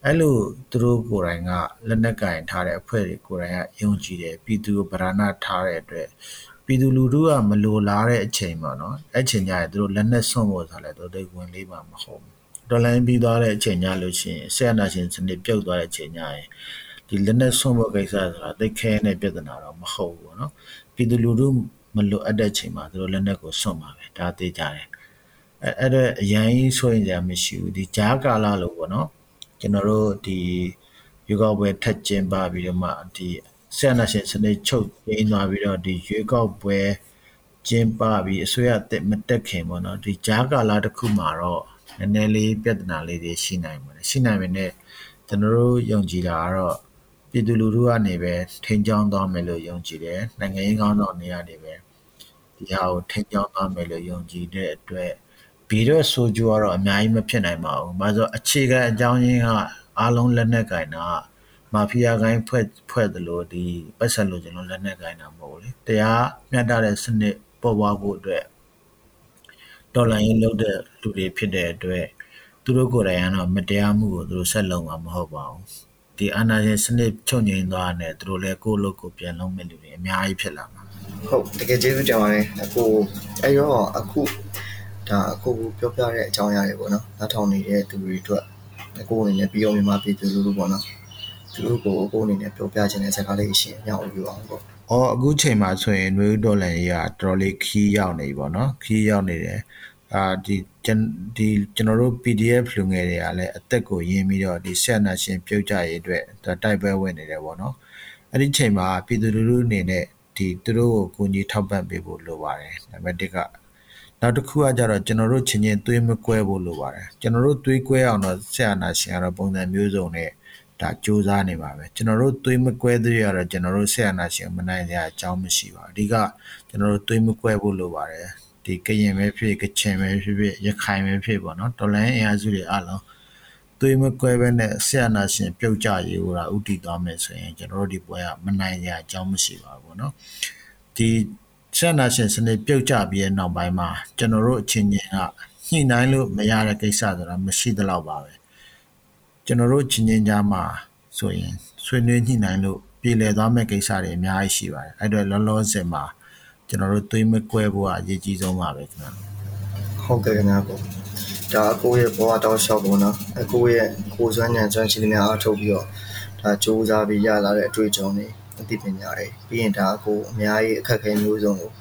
အဲ့လိုသူတို့ကိုယ်တိုင်ကလက်နက်ကင်ထားတဲ့အဖွဲ့တွေကိုယ်တိုင်ကယုံကြည်တယ်ပြည်သူကိုဗราဏထားတဲ့အတွက်ပြည်သူလူထုကမလိုလားတဲ့အချိန်ပေါ့နော်အဲ့ချိန်ကျရင်သူတို့လက်နက်ဆွန့်ဖို့ဆိုလည်းသူတို့ဝင်လေးမှာမဟုတ်ဘူး တော်လိုင်းပြီးသွားတဲ့အချိန်ညလို့ရှိရင်ဆက်အနာရှင်စနစ်ပြုတ်သွားတဲ့အချိန်ညရင်ဒီလက်နက်ဆွန့်ဖို့ကိစ္စဆိုတာသိခဲတဲ့ပြဿနာတော့မဟုတ်ဘူးပေါ့နော်ပြည်သူလူထုမလိုအပ်တဲ့အချိန်မှာသူတို့လက်နက်ကိုဆွန့်ပါပဲဒါသိကြတယ်အဲအဲ့တော့အရင်ဆိုရင်ကြာမရှိဘူးဒီဂျားကာလာလို့ပေါ့နော်ကျွန်တော်တို့ဒီရွေးကောက်ပွဲထက်ကျင်းပပြီးတော့မှဒီဆက်နာရှင်စနစ်ချုပ်ပြင်းသွားပြီးတော့ဒီရွေးကောက်ပွဲကျင်းပပြီးအစိုးရတက်မတက်ခင်ပေါ့နော်ဒီဂျားကာလာတစ်ခုမှာတော့ နည်းနည်းလေးပြဿနာလေးတွေရှိနိုင်ပါတယ်ရှိနိုင်ပေမဲ့ကျွန်တော်တို့ယုံကြည်တာကတော့ပြည်သူလူထုကနေပဲထိန်းချောင်းသွားမယ်လို့ယုံကြည်တယ်နိုင်ငံရေးကောင်းဆောင်တွေကနေပဲဒီဟာကိုထိန်းချောင်းသွားမယ်လို့ယုံကြည်တဲ့အတွက်ဘီတော့ဆိုကြတော့အများကြီးမဖြစ်နိုင်ပါဘူး။ဘာလို့အခြေခံအကြောင်းရင်းကအားလုံးလက်နက်ကင်တာမာဖီးယားကိုင်းဖွဲ့ဖွဲ့တယ်လို့ဒီပတ်ဆက်လို့ကျွန်တော်လက်နက်ကင်တာမဟုတ်ဘူးလေ။တရားမျှတတဲ့စနစ်ပေါ်ပေါက်ဖို့အတွက် ဒေါ်လာရင်းလုပ်တဲ့လူတွေဖြစ်တဲ့အတွက်သူတို့ကိုယ်တိုင်ကတော့မတရားမှုကိုသူတို့ဆက်လုပ်မှာမဟုတ်ပါဘူးဒီအာဏာရှင်စနစ်ချုပ်ငြိမ်သွားတဲ့သူတို့လည်းကိုယ့်လုပ်ကိုပြန်လုပ်မဲ့လူတွေအများကြီးဖြစ်လာမှာဟုတ်တကယ်ကျေးဇူးတင်ပါတယ်အခုအဲ့တော့အခုဒါအခုပြောပြတဲ့အကြောင်းအရာတွေပေါ့နော်နားထောင်နေတဲ့သူတွေအတွက်အခုအနေနဲ့ပြီးအောင်မြန်မာပြည်သူလူထုပေါ့နော်သူတို့ကိုအခုအနေနဲ့ပြောပြခြင်းတဲ့စကားလေးရှင်ညောင်းလို့ပြောအောင်ပေါ့။ အော်အခုချိန်မှာဆိုရင်နွေဦးဒေါ်လာကြီးကတော်တော်လေးခီးရောက်နေပြီပေါ့နော်ခီးရောက်နေတယ်အာဒီကျွန်ဒီကျွန်တော်တို့ PDF လူငယ်တွေကလည်းအသက်ကိုရင်းပြီးတော့ဒီဆက်နာရှင်ပြုတ်ကြရေးအတွက်တိုက်ပွဲဝင်နေတယ်ပေါ့နော်အဲ့ဒီချိန်မှာပြည်သူလူထုအနေနဲ့ဒီသူတို့ကိုကူညီထောက်ပံ့ပေးဖို့လိုပါတယ်နံပါတ်1ကနောက်တစ်ခုကကြတော့ကျွန်တော်တို့ချင်းချင်းသွေးမကွဲဖို့လိုပါတယ်ကျွန်တော်တို့သွေးကွဲအောင်တော့ဆက်အာနာရှင်ကတော့ပုံစံမျိုးစုံနဲ့ ဒါစူးစမ်းနေပါပဲကျွန်တော်တို့သွေးမကွဲသေးရတော့ကျွန်တော်တို့ဆက်အာနာရှင်မနိုင်တဲ့အကြောင်းမရှိပါဘူးအဓိကကျွန်တော်တို့သွေးမကွဲဖို့လိုပါတယ်ဒီကရင်ပဲဖြစ်ကချင်ပဲဖြစ်ဖြစ်ရခိုင်ပဲဖြစ်ပေါ့နော်တော်လိုင်းအင်အားစုတွေအလုံးသွေးမကွဲပဲနဲ့ဆက်အာနာရှင်ပြုတ်ကြရေးဟိုတာဥတီသွားမယ်ဆိုရင်ကျွန်တော်တို့ဒီပွဲကမနိုင်တဲ့အကြောင်းမရှိပါဘူးပေါ့နော်ဒီဆက်နာရှင်စနစ်ပြုတ်ကျပြီးတဲ့နောက်ပိုင်းမှာကျွန်တော်တို့အချင်းချင်းကညှိနှိုင်းလို့မရတဲ့ကိစ္စဆိုတာမရှိသလောက်ပါပဲ ကျွန်တော်တို့ချင်းချင်းကြားမှာဆိုရင်ဆွေးနွေးညှိနှိုင်းလို့ပြည်လည်သွားမဲ့ကိစ္စတွေအများကြီးရှိပါတယ်အဲ့တော့လောလောဆယ်မှာကျွန်တော်တို့သွေးမကွဲဖို့ကအရေးကြီးဆုံးပါပဲခင်ဗျာဟုတ်ကဲ့ခင်ဗျာပေါ့ဒါအကိုရဲ့ဘဝတောက်လျှောက်ပေါ့နော်အကိုရဲ့ကိုယ်စွမ်းဉာဏ်စွမ်းရှိတဲ့များအားထုတ်ပြီးတော့ဒါစူးစမ်းပြီးရလာတဲ့အတွေ့အကြုံတွေအသိပညာတွေပြီးရင်ဒါအကိုအများကြီးအခက်အခဲမျိုးစုံကို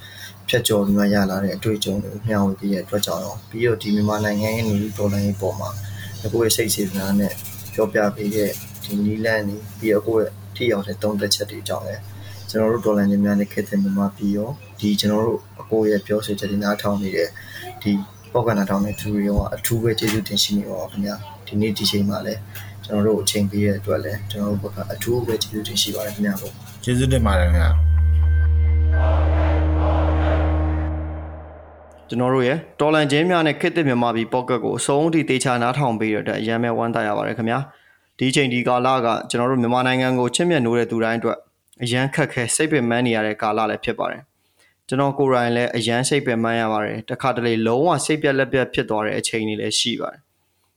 ဖြတ်ကျော်ပြီးမှရလာတဲ့အတွေ့အကြုံတွေကိုမျှဝေပြီးရတဲ့အတွက်ကြောင့်တော့ပြီးတော့ဒီမြန်မာနိုင်ငံရဲ့နေဒေါ်လာရေးပေါ်မှာအကိုရဲ့စိတ်စေတနာနဲ့ ပြောပြပေးတဲ့ဒီနီလန်နေပြီးတော့အကိုရဲ့ထိရောက်တဲ့သုံးသက်ချက်တွေအကြောင်းလည်းကျွန်တော်တို့ဒေါ်လာညများနဲ့ခေတ်သစ်မြန်မာပြည်ရောဒီကျွန်တော်တို့အကိုရဲ့ပြောဆိုချက်တွေနားထောင်နေတဲ့ဒီပောက်ကနာထောင်တဲ့သူတွေရောအထူးပဲကျေးဇူးတင်ရှိနေပါခင်ဗျာဒီနေ့ဒီချိန်မှာလည်းကျွန်တော်တို့အချိန်ပေးရတဲ့အတွက်လည်းကျွန်တော်တို့ဘက်ကအထူးပဲကျေးဇူးတင်ရှိပါတယ်ခင်ဗျာပေါ့ကျေးဇူးတင်ပါတယ်ခင်ဗျာ ကျွန်တော်တို့ရဲ့တော်လန်ချင်းများနဲ့ခစ်တစ်မြန်မာပြည်ပေါ့ကတ်ကိုအဆုံးထိတေချာနားထောင်ပေးရတဲ့အရန်မဲ့ဝမ်းသာရပါတယ်ခင်ဗျာဒီချိန်ဒီကာလကကျွန်တော်တို့မြန်မာနိုင်ငံကိုချစ်မြတ်နိုးတဲ့သူတိုင်းအတွက်အရန်ခက်ခဲစိတ်ပင်ပန်းနေရတဲ့ကာလလည်းဖြစ်ပါတယ်ကျွန်တော်ကိုယ်တိုင်လည်းအရန်စိတ်ပင်ပန်းရပါတယ်တခါတလေလုံးဝစိတ်ပြက်လက်ပြက်ဖြစ်သွားတဲ့အချိန်တွေလည်းရှိပါတယ်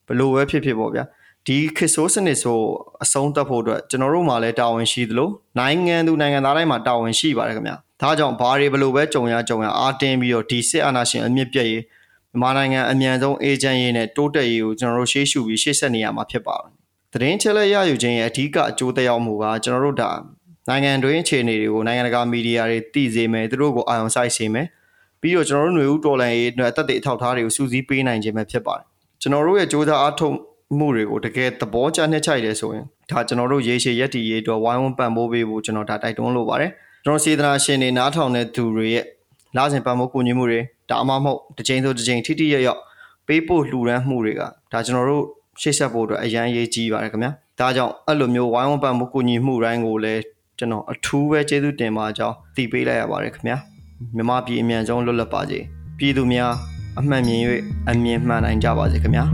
ဘလို့ပဲဖြစ်ဖြစ်ပေါ့ဗျာဒီခစ်ဆိုးစနစ်ဆိုအဆုံးသတ်ဖို့အတွက်ကျွန်တော်တို့မှာလည်းတာဝန်ရှိသလိုနိုင်ငံသူနိုင်ငံသားတိုင်းမှာတာဝန်ရှိပါတယ်ခင်ဗျာ ဒါကြောင့်ဘာတွေဘလို့ပဲကြုံရကြုံရအားတင်းပြီးတော့ဒီစစ်အာဏာရှင်အမြင့်ပြည့်ရေးမြန်မာနိုင်ငံအမြန်ဆုံးအေဂျင့်ရေးနဲ့တိုးတက်ရေးကိုကျွန်တော်တို့ရှေ့ရှုပြီးရှေ့ဆက်နေရမှာဖြစ်ပါတယ်သတင်းချက်လက်ရယူခြင်းရဲ့အဓိကအကျိုးသက်ရောက်မှုကကျွန်တော်တို့ဒါနိုင်ငံတွင်းအခြေအနေတွေကိုနိုင်ငံတကာမီဒီယာတွေသိစေမယ်သူတို့ကိုအာရုံစိုက်စေမယ်ပြီးတော့ကျွန်တော်တို့ຫນွေဦးတော်လန်ရေးအတွက်အသက်တွေအထောက်အထားတွေကိုစူးစီးပေးနိုင်ခြင်းပဲဖြစ်ပါတယ်ကျွန်တော်တို့ရဲ့စ조사အားထုတ်မှုတွေကိုတကယ်သဘောကျနှစ်ချိုက်တယ်ဆိုရင်ဒါကျွန်တော်တို့ရေရှည်ရက်တီရေးအတွက်ဝိုင်းဝန်းပံ့ပိုးပေးဖို့ကျွန်တော်ဒါတိုက်တွန်းလိုပါတယ် ကျွန်တော်စေတနာရှင်တွေနားထောင်တဲ့သူတွေရဲ့လာစဉ်ပံ့ပိုးကူညီမှုတွေဒါအမှမဟုတ်တစ်ချိန်ဆိုတစ်ချိန်ထိထိရရောက်ပေးဖို့လှူဒန်းမှုတွေကဒါကျွန်တော်တို့ရှေ့ဆက်ဖို့အတွက်အရန်ရေးကြီးပါတယ်ခင်ဗျာဒါကြောင့်အဲ့လိုမျိုးဝိုင်းဝန်းပံ့ပိုးကူညီမှုတိုင်းကိုလည်းကျွန်တော်အထူးပဲကျေးဇူးတင်ပါကြောင်းတည်ပေးလိုက်ရပါတယ်ခင်ဗျာမြမပြည်အမြန်ဆုံးလွတ်လပ်ပါစေပြည်သူများအမှန်မြင်၍အမြင်မှန်နိုင်ကြပါစေခင်ဗျာ